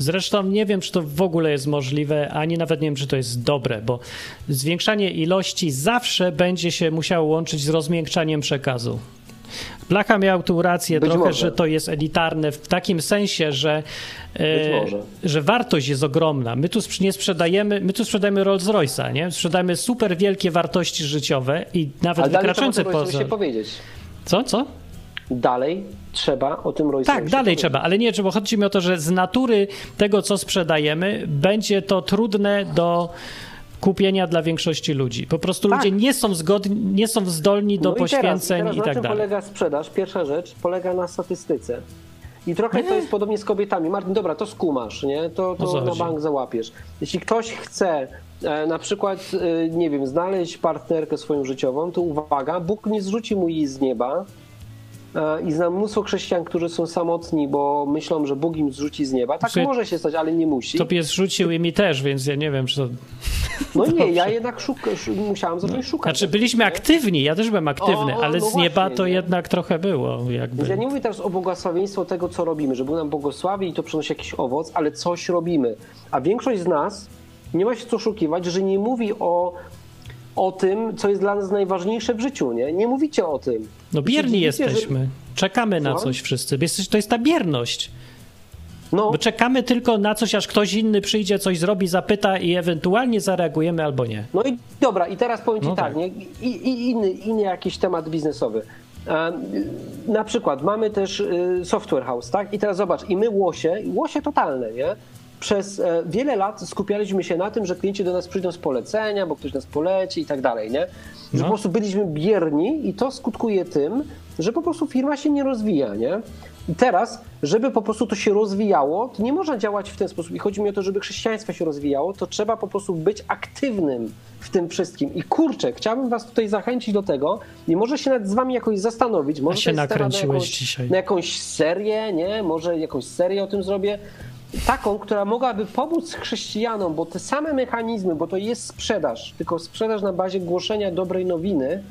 Zresztą nie wiem, czy to w ogóle jest możliwe, ani nawet nie wiem, czy to jest dobre, bo zwiększanie ilości zawsze będzie się musiało łączyć z rozmiękczaniem przekazu. Blacha miał tu rację Być trochę, może. że to jest elitarne w takim sensie, że, e, że wartość jest ogromna. My tu nie sprzedajemy, my tu sprzedajemy Rolls Royce'a, nie? Sprzedajemy super wielkie wartości życiowe i nawet Ale wykraczające poza... się powiedzieć. Co, co? Dalej trzeba o tym Royce'owi Tak, dalej trzeba, ale nie, bo chodzi mi o to, że z natury tego, co sprzedajemy, będzie to trudne do kupienia dla większości ludzi. Po prostu Tak. ludzie nie są zgodni, nie są zdolni do No i teraz- poświęceń teraz, i na tak czym dalej. polega sprzedaż? Pierwsza rzecz polega na statystyce. I trochę to jest podobnie z kobietami. Martin, dobra, to skumasz, nie? To, to na bank załapiesz. Jeśli ktoś chce e, na przykład, e, nie wiem, znaleźć partnerkę swoją życiową, to uwaga, Bóg nie zrzuci mu jej z nieba. E, I znam mnóstwo chrześcijan, którzy są samotni, bo myślą, że Bóg im zrzuci z nieba. Tak Słuchaj, może się stać, ale nie musi. To pies rzucił i mi też, więc ja nie wiem, czy to... No nie, ja jednak szuk- sz- musiałem zacząć szukać. Znaczy, byliśmy aktywni, ja też byłem aktywny, O, ale no z nieba właśnie, to nie? jednak trochę było, jakby. Ja nie mówię teraz o błogosławieństwo tego, co robimy, że Bóg nam błogosławi i to przynosi jakiś owoc, ale coś robimy. A większość z nas nie ma się co oszukiwać, że nie mówi o o tym, co jest dla nas najważniejsze w życiu, nie? Nie mówicie o tym. No bierni dziwicie, że- jesteśmy. Czekamy na coś wszyscy. To jest ta bierność. No, Bo czekamy tylko na coś, aż ktoś inny przyjdzie, coś zrobi, zapyta i ewentualnie zareagujemy albo nie. No i dobra, i teraz powiem Ci No tak, tak. nie? I, i inny, inny jakiś temat biznesowy. E, na przykład mamy też y, software house, tak? I teraz zobacz, i my łosie, łosie totalne, nie? Przez e, wiele lat skupialiśmy się na tym, że klienci do nas przyjdą z polecenia, bo ktoś nas poleci i tak dalej, nie? Że No. po prostu byliśmy bierni i to skutkuje tym, że po prostu firma się nie rozwija, nie? I teraz, żeby po prostu to się rozwijało, to nie można działać w ten sposób. I chodzi mi o to, żeby chrześcijaństwo się rozwijało, to trzeba po prostu być aktywnym w tym wszystkim. I kurczę, chciałbym was tutaj zachęcić do tego i może się nad z wami jakoś zastanowić. Może się jest temat nakręciłeś na jakąś, dzisiaj. na jakąś serię, nie? Może jakąś serię o tym zrobię. Taką, która mogłaby pomóc chrześcijanom, bo te same mechanizmy, bo to jest sprzedaż, tylko sprzedaż na bazie głoszenia dobrej nowiny,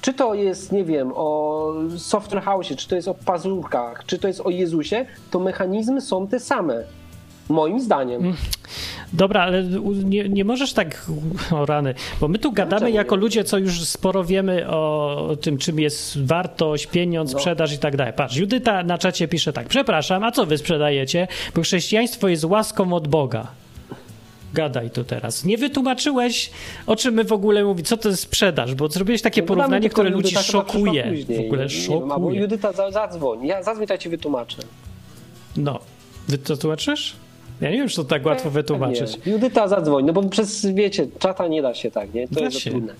czy to jest, nie wiem, o software house, czy to jest o pazurkach, czy to jest o Jezusie, to mechanizmy są te same. Moim zdaniem. Mm. Dobra, ale nie, nie możesz tak o rany, bo my tu gadamy czemu jako nie? ludzie, co już sporo wiemy o, tym, czym jest wartość, pieniądz, No. sprzedaż i tak dalej. Patrz, Judyta na czacie pisze tak, przepraszam, a co wy sprzedajecie? Bo chrześcijaństwo jest łaską od Boga. Gadaj tu teraz. Nie wytłumaczyłeś, o czym my w ogóle mówimy, co to jest sprzedaż, bo zrobiłeś takie No, porównanie, które ludzi szokuje. W ogóle Nie wiem, albo szokuje. Judyta, za- zadzwoń. Ja zadzwoń, to ja ci wytłumaczę. No. Wy to tłumaczysz? Ja nie wiem, czy to tak łatwo wytłumaczyć. Nie. Judyta zadzwoń, no bo przez, wiecie, czata nie da się tak, nie? To Da jest się. trudne.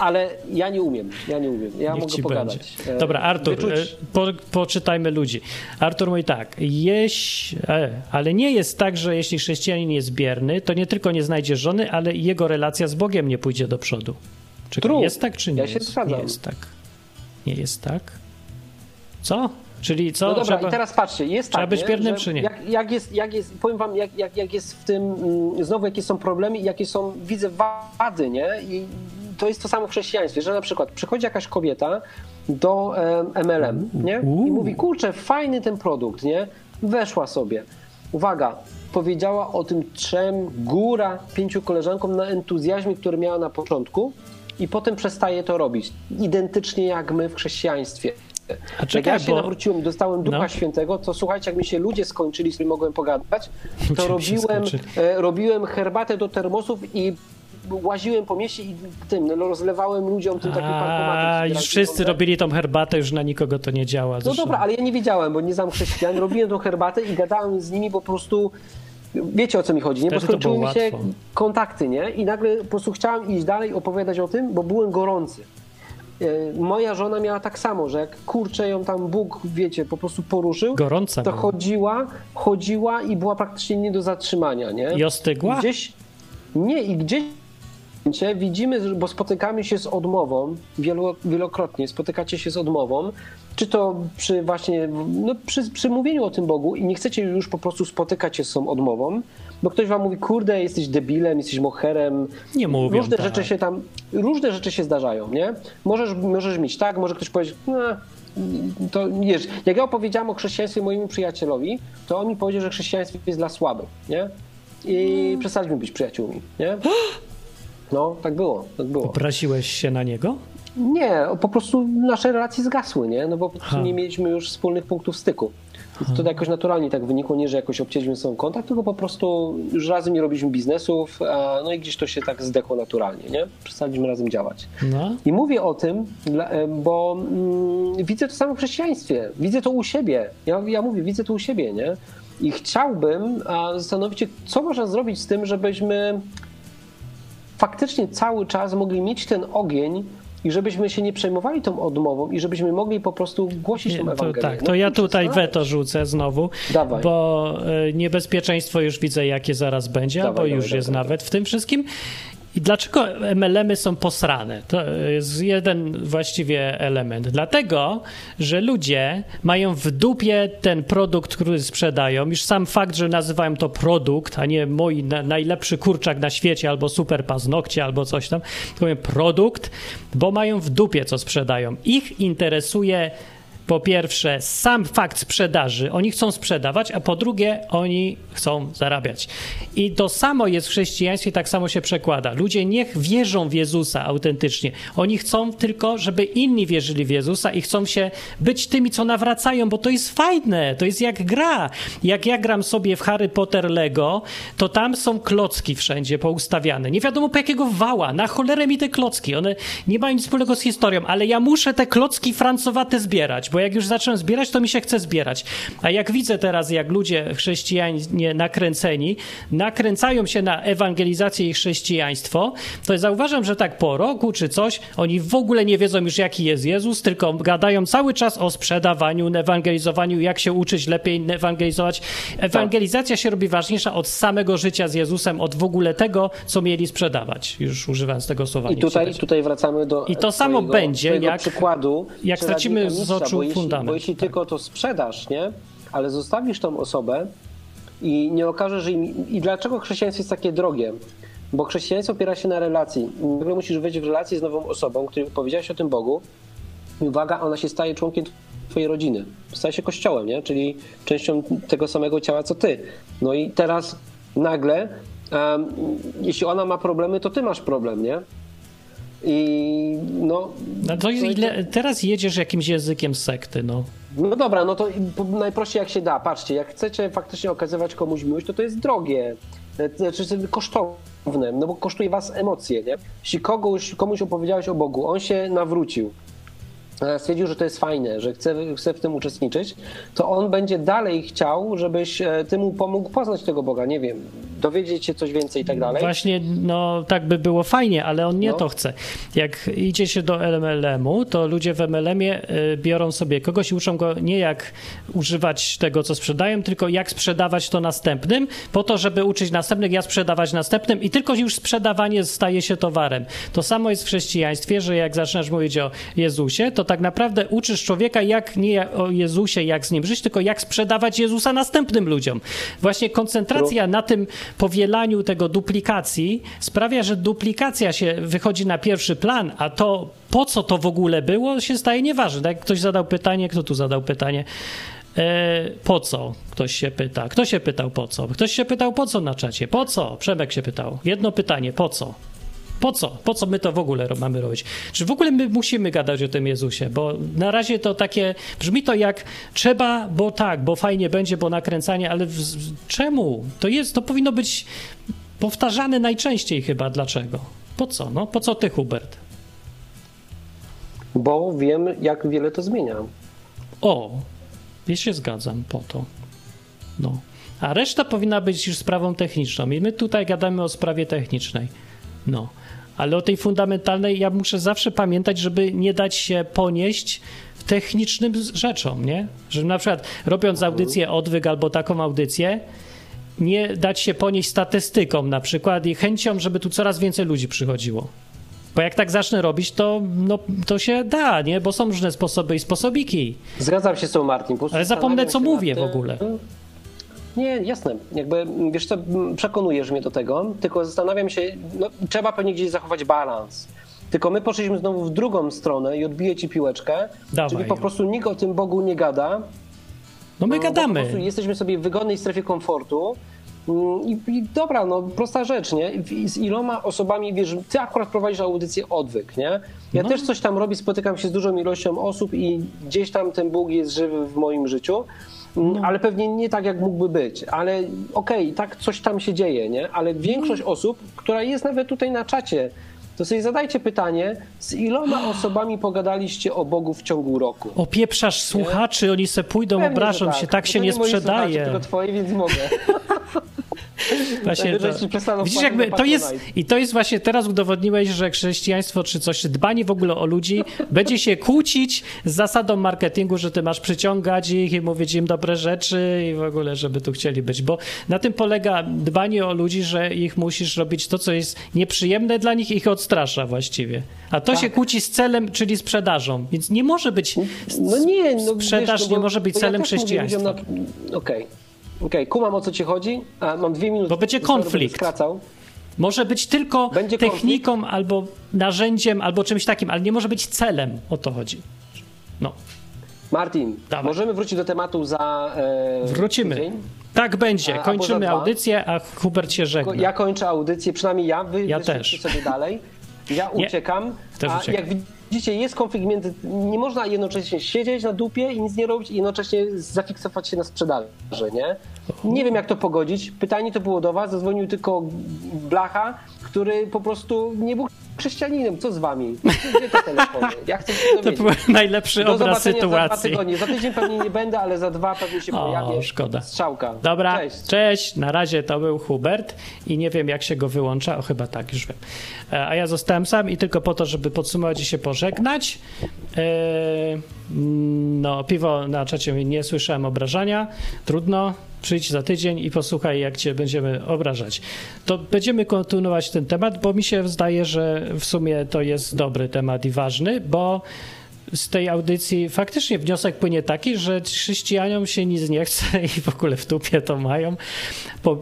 Ale ja nie umiem, ja nie umiem. Ja Niech mogę pogadać. będzie. Dobra, Artur, e, po, poczytajmy ludzi. Artur mówi tak, jeś, e, ale nie jest tak, że jeśli chrześcijanin jest bierny, to nie tylko nie znajdzie żony, ale i jego relacja z Bogiem nie pójdzie do przodu. Czy jest tak, czy nie Ja się jest? zgadzam. Nie jest tak. Nie jest tak? Co? Czyli co? No dobra, trzeba- i teraz patrzcie, jest trzeba tak, być że czy nie? Jak, jak, jest, jak jest, powiem wam, jak, jak, jak jest w tym, mm, znowu jakie są problemy i jakie są, widzę, wady, nie? I to jest to samo w chrześcijaństwie, że na przykład przychodzi jakaś kobieta do MLM, nie? I mówi, kurczę, fajny ten produkt, nie? Weszła sobie. Uwaga, powiedziała o tym trzem, góra, pięciu koleżankom na entuzjazmie, który miała na początku i potem przestaje to robić. Identycznie jak my w chrześcijaństwie. A jak czekaj, ja się bo- nawróciłem i dostałem Ducha No. Świętego, to słuchajcie, jak mi się ludzie skończyli, z którymi mogłem pogadać, to Ludzie robiłem, e, robiłem herbatę do termosów i łaziłem po mieście i tym no, rozlewałem ludziom tym takim parkomatem. A, już wszyscy robili tą herbatę, już na nikogo to nie działa. No zresztą. dobra, ale ja nie wiedziałem, bo nie znam chrześcijan. Robiłem tą herbatę i gadałem z nimi, po prostu wiecie o co mi chodzi, nie? Bo skończyły mi się łatwo. kontakty, nie? I nagle po prostu chciałem iść dalej, opowiadać o tym, bo byłem gorący. E, Moja żona miała tak samo, że jak kurczę ją tam Bóg, wiecie, po prostu poruszył, Gorąca to chodziła, chodziła i była praktycznie nie do zatrzymania, nie? I ostygła? Gdzieś, nie, i gdzieś widzimy, bo spotykamy się z odmową, wielo, wielokrotnie spotykacie się z odmową, czy to przy właśnie, no przy, przy mówieniu o tym Bogu i nie chcecie już po prostu spotykać się z tą odmową, bo ktoś wam mówi, kurde, jesteś debilem, jesteś moherem. Nie mówią Różne tak. rzeczy się tam, różne rzeczy się zdarzają, nie? Możesz, możesz mieć tak, może ktoś powiedzieć, no, to wiesz, jak ja opowiedziałem o chrześcijaństwie mojemu przyjacielowi, to on mi powiedział, że chrześcijaństwo jest dla słabych, nie? I przestaliśmy być przyjaciółmi, nie? No, tak było, tak było. Obraziłeś się na niego? Nie, po prostu nasze relacje zgasły, nie? No bo po prostu Ha. nie mieliśmy już wspólnych punktów styku. Więc to jakoś naturalnie tak wynikło, nie, że jakoś obcięliśmy sobie kontakt, tylko po prostu już razem nie robiliśmy biznesów, a, no i gdzieś to się tak zdechło naturalnie, nie? Przestaliśmy razem działać. No. I mówię o tym, e, bo mm, widzę to samo w chrześcijaństwie. Widzę to u siebie. Ja, ja mówię, widzę to u siebie, nie? I chciałbym zastanowić się, co można zrobić z tym, żebyśmy faktycznie cały czas mogli mieć ten ogień i żebyśmy się nie przejmowali tą odmową i żebyśmy mogli po prostu głosić tą to, Ewangelię. tak, No to ja kurczę, tutaj weto rzucę znowu, Dawaj. bo e, niebezpieczeństwo już widzę, jakie zaraz będzie, Dawaj, albo dawaj, już jest nawet w tym wszystkim. I dlaczego MLM-y są posrane? To jest jeden właściwie element. Dlatego, że ludzie mają w dupie ten produkt, który sprzedają. Już sam fakt, że nazywają to produkt, a nie mój na, najlepszy kurczak na świecie, albo super paznokcie, albo coś tam, tylko mówię produkt, bo mają w dupie, co sprzedają. Ich interesuje po pierwsze, sam fakt sprzedaży. Oni chcą sprzedawać, a po drugie, oni chcą zarabiać. I to samo jest w chrześcijaństwie, tak samo się przekłada. Ludzie niech wierzą w Jezusa autentycznie. Oni chcą tylko, żeby inni wierzyli w Jezusa i chcą się być tymi, co nawracają, bo to jest fajne. To jest jak gra. Jak ja gram sobie w Harry Potter Lego, to tam są klocki wszędzie poustawiane. Nie wiadomo po jakiego wała. Na cholerę mi te klocki. One nie mają nic wspólnego z historią, ale ja muszę te klocki francowate zbierać bo jak już zacząłem zbierać, to mi się chce zbierać. A jak widzę teraz, jak ludzie chrześcijanie nakręceni nakręcają się na ewangelizację i chrześcijaństwo, to zauważam, że tak po roku czy coś, oni w ogóle nie wiedzą już, jaki jest Jezus, tylko gadają cały czas o sprzedawaniu, ewangelizowaniu, jak się uczyć lepiej ewangelizować. Ewangelizacja się robi ważniejsza od samego życia z Jezusem, od w ogóle tego, co mieli sprzedawać, już używając tego słowa. I tutaj, tutaj wracamy do I to samo będzie, jak, przykładu, jak stracimy z oczu jeśli, fundament. Bo jeśli tak. tylko to sprzedasz, nie? ale zostawisz tą osobę i nie okaże, że im, i dlaczego chrześcijaństwo jest takie drogie? Bo chrześcijaństwo opiera się na relacji. Nagle musisz wejść w relację z nową osobą, której powiedziałeś o tym Bogu i uwaga, ona się staje członkiem twojej rodziny. Staje się kościołem, nie? czyli częścią tego samego ciała co ty. No i teraz nagle, um, jeśli ona ma problemy, to ty masz problem, nie? I no. no to ile, teraz jedziesz jakimś językiem sekty, no. No dobra, no to najprościej jak się da. Patrzcie, jak chcecie faktycznie okazywać komuś miłość, to to jest drogie. Znaczy kosztowne, no bo kosztuje was emocje, nie? Jeśli kogoś, komuś opowiedziałeś o Bogu, on się nawrócił, E, stwierdził, że to jest fajne, że chce, chce w tym uczestniczyć, to on będzie dalej chciał, żebyś e, ty mu pomógł poznać tego Boga, nie wiem, dowiedzieć się coś więcej i tak dalej. Właśnie, no tak by było fajnie, ale on nie no. to chce. Jak idzie się do MLM-u, to ludzie w MLM-ie e, biorą sobie kogoś i uczą go nie jak używać tego, co sprzedają, tylko jak sprzedawać to następnym, po to, żeby uczyć następnych, jak sprzedawać następnym i tylko już sprzedawanie staje się towarem. To samo jest w chrześcijaństwie, że jak zaczynasz mówić o Jezusie, to tak naprawdę uczysz człowieka, jak nie o Jezusie, jak z nim żyć, tylko jak sprzedawać Jezusa następnym ludziom. Właśnie koncentracja na tym powielaniu tego duplikacji sprawia, że duplikacja się wychodzi na pierwszy plan, a to po co to w ogóle było, się staje nieważne. Tak? Ktoś zadał pytanie, kto tu zadał pytanie? E, po co? Ktoś się pyta. Kto się pytał po co? Ktoś się pytał po co na czacie? Po co? Przemek się pytał. Jedno pytanie, po co? Po co? Po co my to w ogóle mamy robić? Czy w ogóle my musimy gadać o tym Jezusie? Bo na razie to takie, brzmi to jak trzeba, bo tak, bo fajnie będzie, bo nakręcanie, ale w, czemu? To jest, to powinno być powtarzane najczęściej chyba. Dlaczego? Po co? No, po co ty, Hubert? Bo wiem, jak wiele to zmienia. O, ja się zgadzam po to. No. A reszta powinna być już sprawą techniczną. I my tutaj gadamy o sprawie technicznej. No ale o tej fundamentalnej ja muszę zawsze pamiętać, żeby nie dać się ponieść technicznym rzeczom, nie? Że na przykład robiąc audycję odwyk albo taką audycję, nie dać się ponieść statystykom na przykład i chęcią, żeby tu coraz więcej ludzi przychodziło. Bo jak tak zacznę robić, to, no, to się da, nie? Bo są różne sposoby i sposobiki. Zgadzam się z tą Martin. Ale zapomnę, co mówię w ogóle. Nie, jasne. Jakby, wiesz co, przekonujesz mnie do tego, tylko zastanawiam się, no, trzeba pewnie gdzieś zachować balans. Tylko my poszliśmy znowu w drugą stronę i odbiję ci piłeczkę, Dawaj. czyli po prostu nikt o tym Bogu nie gada. No my no, gadamy. Po prostu jesteśmy sobie w wygodnej strefie komfortu. Mm, I, I, dobra, no prosta rzecz, nie? z iloma osobami, wiesz, ty akurat prowadzisz audycję odwyk, nie? Ja no. też coś tam robię, spotykam się z dużą ilością osób i gdzieś tam ten Bóg jest żywy w moim życiu. No. ale pewnie nie tak, jak mógłby być. Ale okej, okay, tak coś tam się dzieje, nie? Ale większość no. osób, która jest nawet tutaj na czacie, to sobie zadajcie pytanie, z iloma osobami pogadaliście o Bogu w ciągu roku? Opieprzasz słuchaczy, oni se pójdą, Pewnie, obrażą tak. się, tak się nie, nie sprzedaje. tylko twoje, więc mogę. Właśnie to, widzisz, jakby to jest, i to jest właśnie, teraz udowodniłeś, że chrześcijaństwo czy coś, dbanie w ogóle o ludzi, będzie się kłócić z zasadą marketingu, że ty masz przyciągać ich i mówić im dobre rzeczy i w ogóle, żeby tu chcieli być, bo na tym polega dbanie o ludzi, że ich musisz robić to, co jest nieprzyjemne dla nich, ich odstrasza właściwie. A to tak. się kłóci z celem, czyli sprzedażą, więc nie może być, no nie, no, sprzedaż wiesz, no, nie może być celem ja chrześcijaństwa. Okej. Okay. Okej, okay, kumam o co ci chodzi. A, mam dwie minuty. Bo będzie konflikt. Skracał. Może być tylko będzie techniką konflikt? albo narzędziem, albo czymś takim, ale nie może być celem. O to chodzi. No. Martin, Dawaj. możemy wrócić do tematu za e, Wrócimy. tydzień? Tak będzie. A- Kończymy audycję, a Hubert się żegna. Ja kończę audycję, przynajmniej ja, wy Ja też. sobie dalej. Ja Nie, uciekam, też uciekam. Widzicie, jest konflikt między... Nie można jednocześnie siedzieć na dupie i nic nie robić i jednocześnie zafiksować się na sprzedaży, nie? Nie wiem, jak to pogodzić. Pytanie to było do was, zadzwonił tylko Blacha, który po prostu nie był chrześcijaninem. Co z wami? Gdzie te telefony? Ja chcę się To był najlepszy Do obraz zobaczenia za dwa sytuacji. tygodnie. Za tydzień pewnie nie będę, ale za dwa pewnie się O, pojawię. szkoda. Strzałka. Dobra, Cześć. cześć. Na razie to był Hubert i nie wiem, jak się go wyłącza. O, chyba tak, już wiem. E, A ja zostałem sam i tylko po to, żeby podsumować i się pożegnać. E, No, piwo na czacie nie słyszałem obrażania. Trudno. Przyjdź za tydzień i posłuchaj, jak cię będziemy obrażać. To będziemy kontynuować ten temat, bo mi się zdaje, że w sumie to jest dobry temat i ważny, bo z tej audycji faktycznie wniosek płynie taki, że chrześcijanom się nic nie chce i w ogóle w tupie to mają.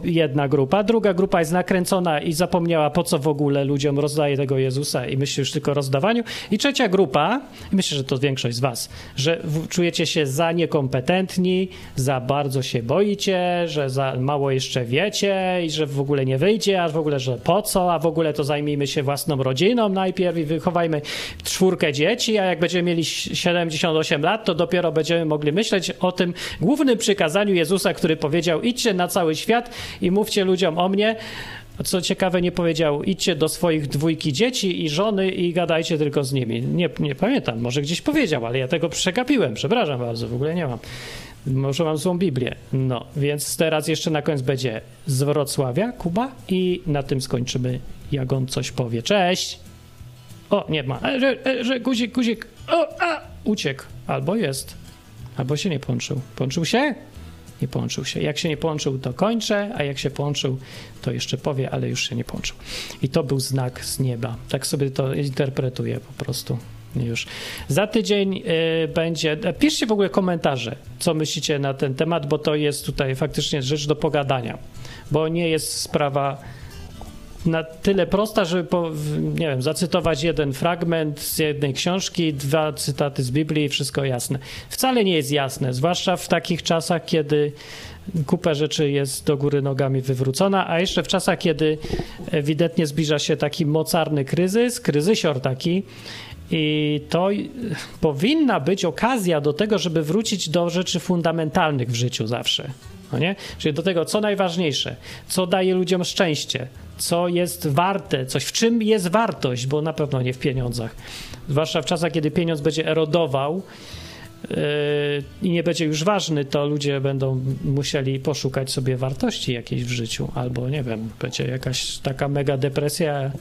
Jedna grupa. Druga grupa jest nakręcona i zapomniała, po co w ogóle ludziom rozdaje tego Jezusa i myśli już tylko o rozdawaniu. I trzecia grupa, myślę, że to większość z was, że czujecie się za niekompetentni, za bardzo się boicie, że za mało jeszcze wiecie i że w ogóle nie wyjdzie, a w ogóle, że po co, a w ogóle to zajmijmy się własną rodziną najpierw i wychowajmy czwórkę dzieci, a jak będziemy mieli 78 lat, to dopiero będziemy mogli myśleć o tym głównym przykazaniu Jezusa, który powiedział: idźcie na cały świat i mówcie ludziom o mnie. Co ciekawe, nie powiedział, idźcie do swoich dwójki dzieci i żony i gadajcie tylko z nimi. Nie, nie pamiętam, może gdzieś powiedział, ale ja tego przegapiłem. Przepraszam bardzo, w ogóle nie mam. Może mam złą Biblię. No, więc teraz jeszcze na koniec będzie z Wrocławia, Kuba i na tym skończymy, jak on coś powie. Cześć! O, nie ma. E, e, że guzik, guzik. O, a! Uciekł. Albo jest. Albo się nie połączył. Połączył się? Nie połączył się. Jak się nie połączył, to kończę, a jak się połączył, to jeszcze powie, ale już się nie połączył. I to był znak z nieba. Tak sobie to interpretuję po prostu. Już. Za tydzień y, będzie. e, Piszcie w ogóle komentarze, co myślicie na ten temat, bo to jest tutaj faktycznie rzecz do pogadania. Bo nie jest sprawa na tyle prosta, żeby po, nie wiem, zacytować jeden fragment z jednej książki, dwa cytaty z Biblii i wszystko jasne. Wcale nie jest jasne, zwłaszcza w takich czasach, kiedy kupę rzeczy jest do góry nogami wywrócona, a jeszcze w czasach, kiedy ewidentnie zbliża się taki mocarny kryzys, kryzysior taki, i to powinna być okazja do tego, żeby wrócić do rzeczy fundamentalnych w życiu zawsze. No nie? Czyli do tego, co najważniejsze, co daje ludziom szczęście, co jest warte, coś, w czym jest wartość, bo na pewno nie w pieniądzach. Zwłaszcza w czasach, kiedy pieniądz będzie erodował yy, i nie będzie już ważny, to ludzie będą musieli poszukać sobie wartości jakiejś w życiu, albo nie wiem, będzie jakaś taka mega depresja,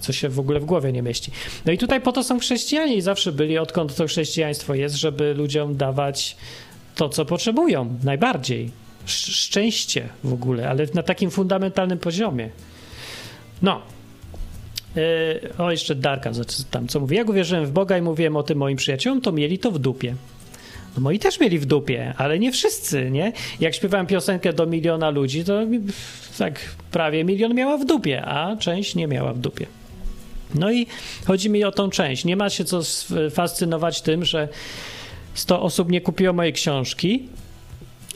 co się w ogóle w głowie nie mieści. No i tutaj po to są chrześcijanie i zawsze byli, odkąd to chrześcijaństwo jest, żeby ludziom dawać to, co potrzebują najbardziej. Sz- szczęście w ogóle, ale na takim fundamentalnym poziomie. No. Yy, o, jeszcze Darka tam co mówi. Jak uwierzyłem w Boga i mówiłem o tym moim przyjaciołom, to mieli to w dupie. No moi też mieli w dupie, ale nie wszyscy, nie? Jak śpiewałem piosenkę do miliona ludzi, to tak prawie milion miała w dupie, a część nie miała w dupie. No i chodzi mi o tą część. Nie ma się co fascynować tym, że 100 osób nie kupiło mojej książki,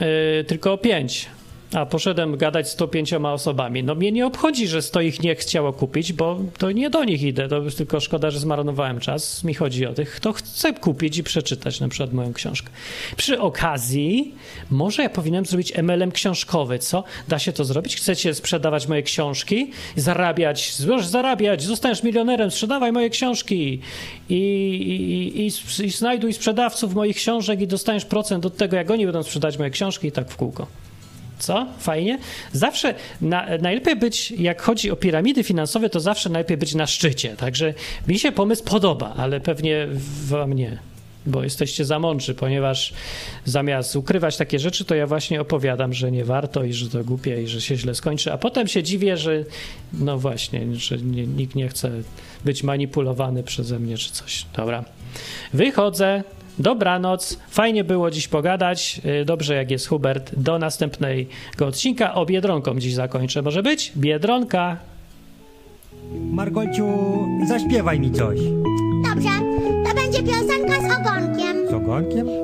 yy, tylko o 5. A poszedłem gadać z 105 osobami. No mnie nie obchodzi, że 100 ich nie chciało kupić, bo to nie do nich idę. To tylko szkoda, że zmarnowałem czas. Mi chodzi o tych, kto chce kupić i przeczytać na przykład moją książkę. Przy okazji, może ja powinienem zrobić MLM książkowy, co? Da się to zrobić? Chcecie sprzedawać moje książki? Zarabiać, możesz zarabiać, zostaniesz milionerem, sprzedawaj moje książki i, i, i, i, i znajduj sprzedawców moich książek i dostaniesz procent od tego, jak oni będą sprzedać moje książki i tak w kółko. Co? Fajnie? Zawsze na, najlepiej być, jak chodzi o piramidy finansowe, to zawsze najlepiej być na szczycie. Także mi się pomysł podoba, ale pewnie wam nie, bo jesteście za mądrzy, ponieważ zamiast ukrywać takie rzeczy, to ja właśnie opowiadam, że nie warto i że to głupie i że się źle skończy, a potem się dziwię, że no właśnie, że nie, nikt nie chce być manipulowany przeze mnie czy coś. Dobra. Wychodzę. Dobranoc. Fajnie było dziś pogadać. Yy, Dobrze, jak jest Hubert. Do następnego odcinka. O Biedronką dziś zakończę. Może być? Biedronka. Margociu, zaśpiewaj mi coś. Dobrze, to będzie piosenka z ogonkiem. Z ogonkiem?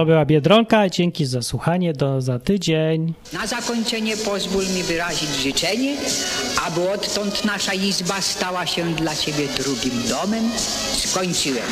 To była Biedronka. Dzięki za słuchanie. Do za tydzień. Na zakończenie pozwól mi wyrazić życzenie, aby odtąd nasza izba stała się dla Ciebie drugim domem. Skończyłem.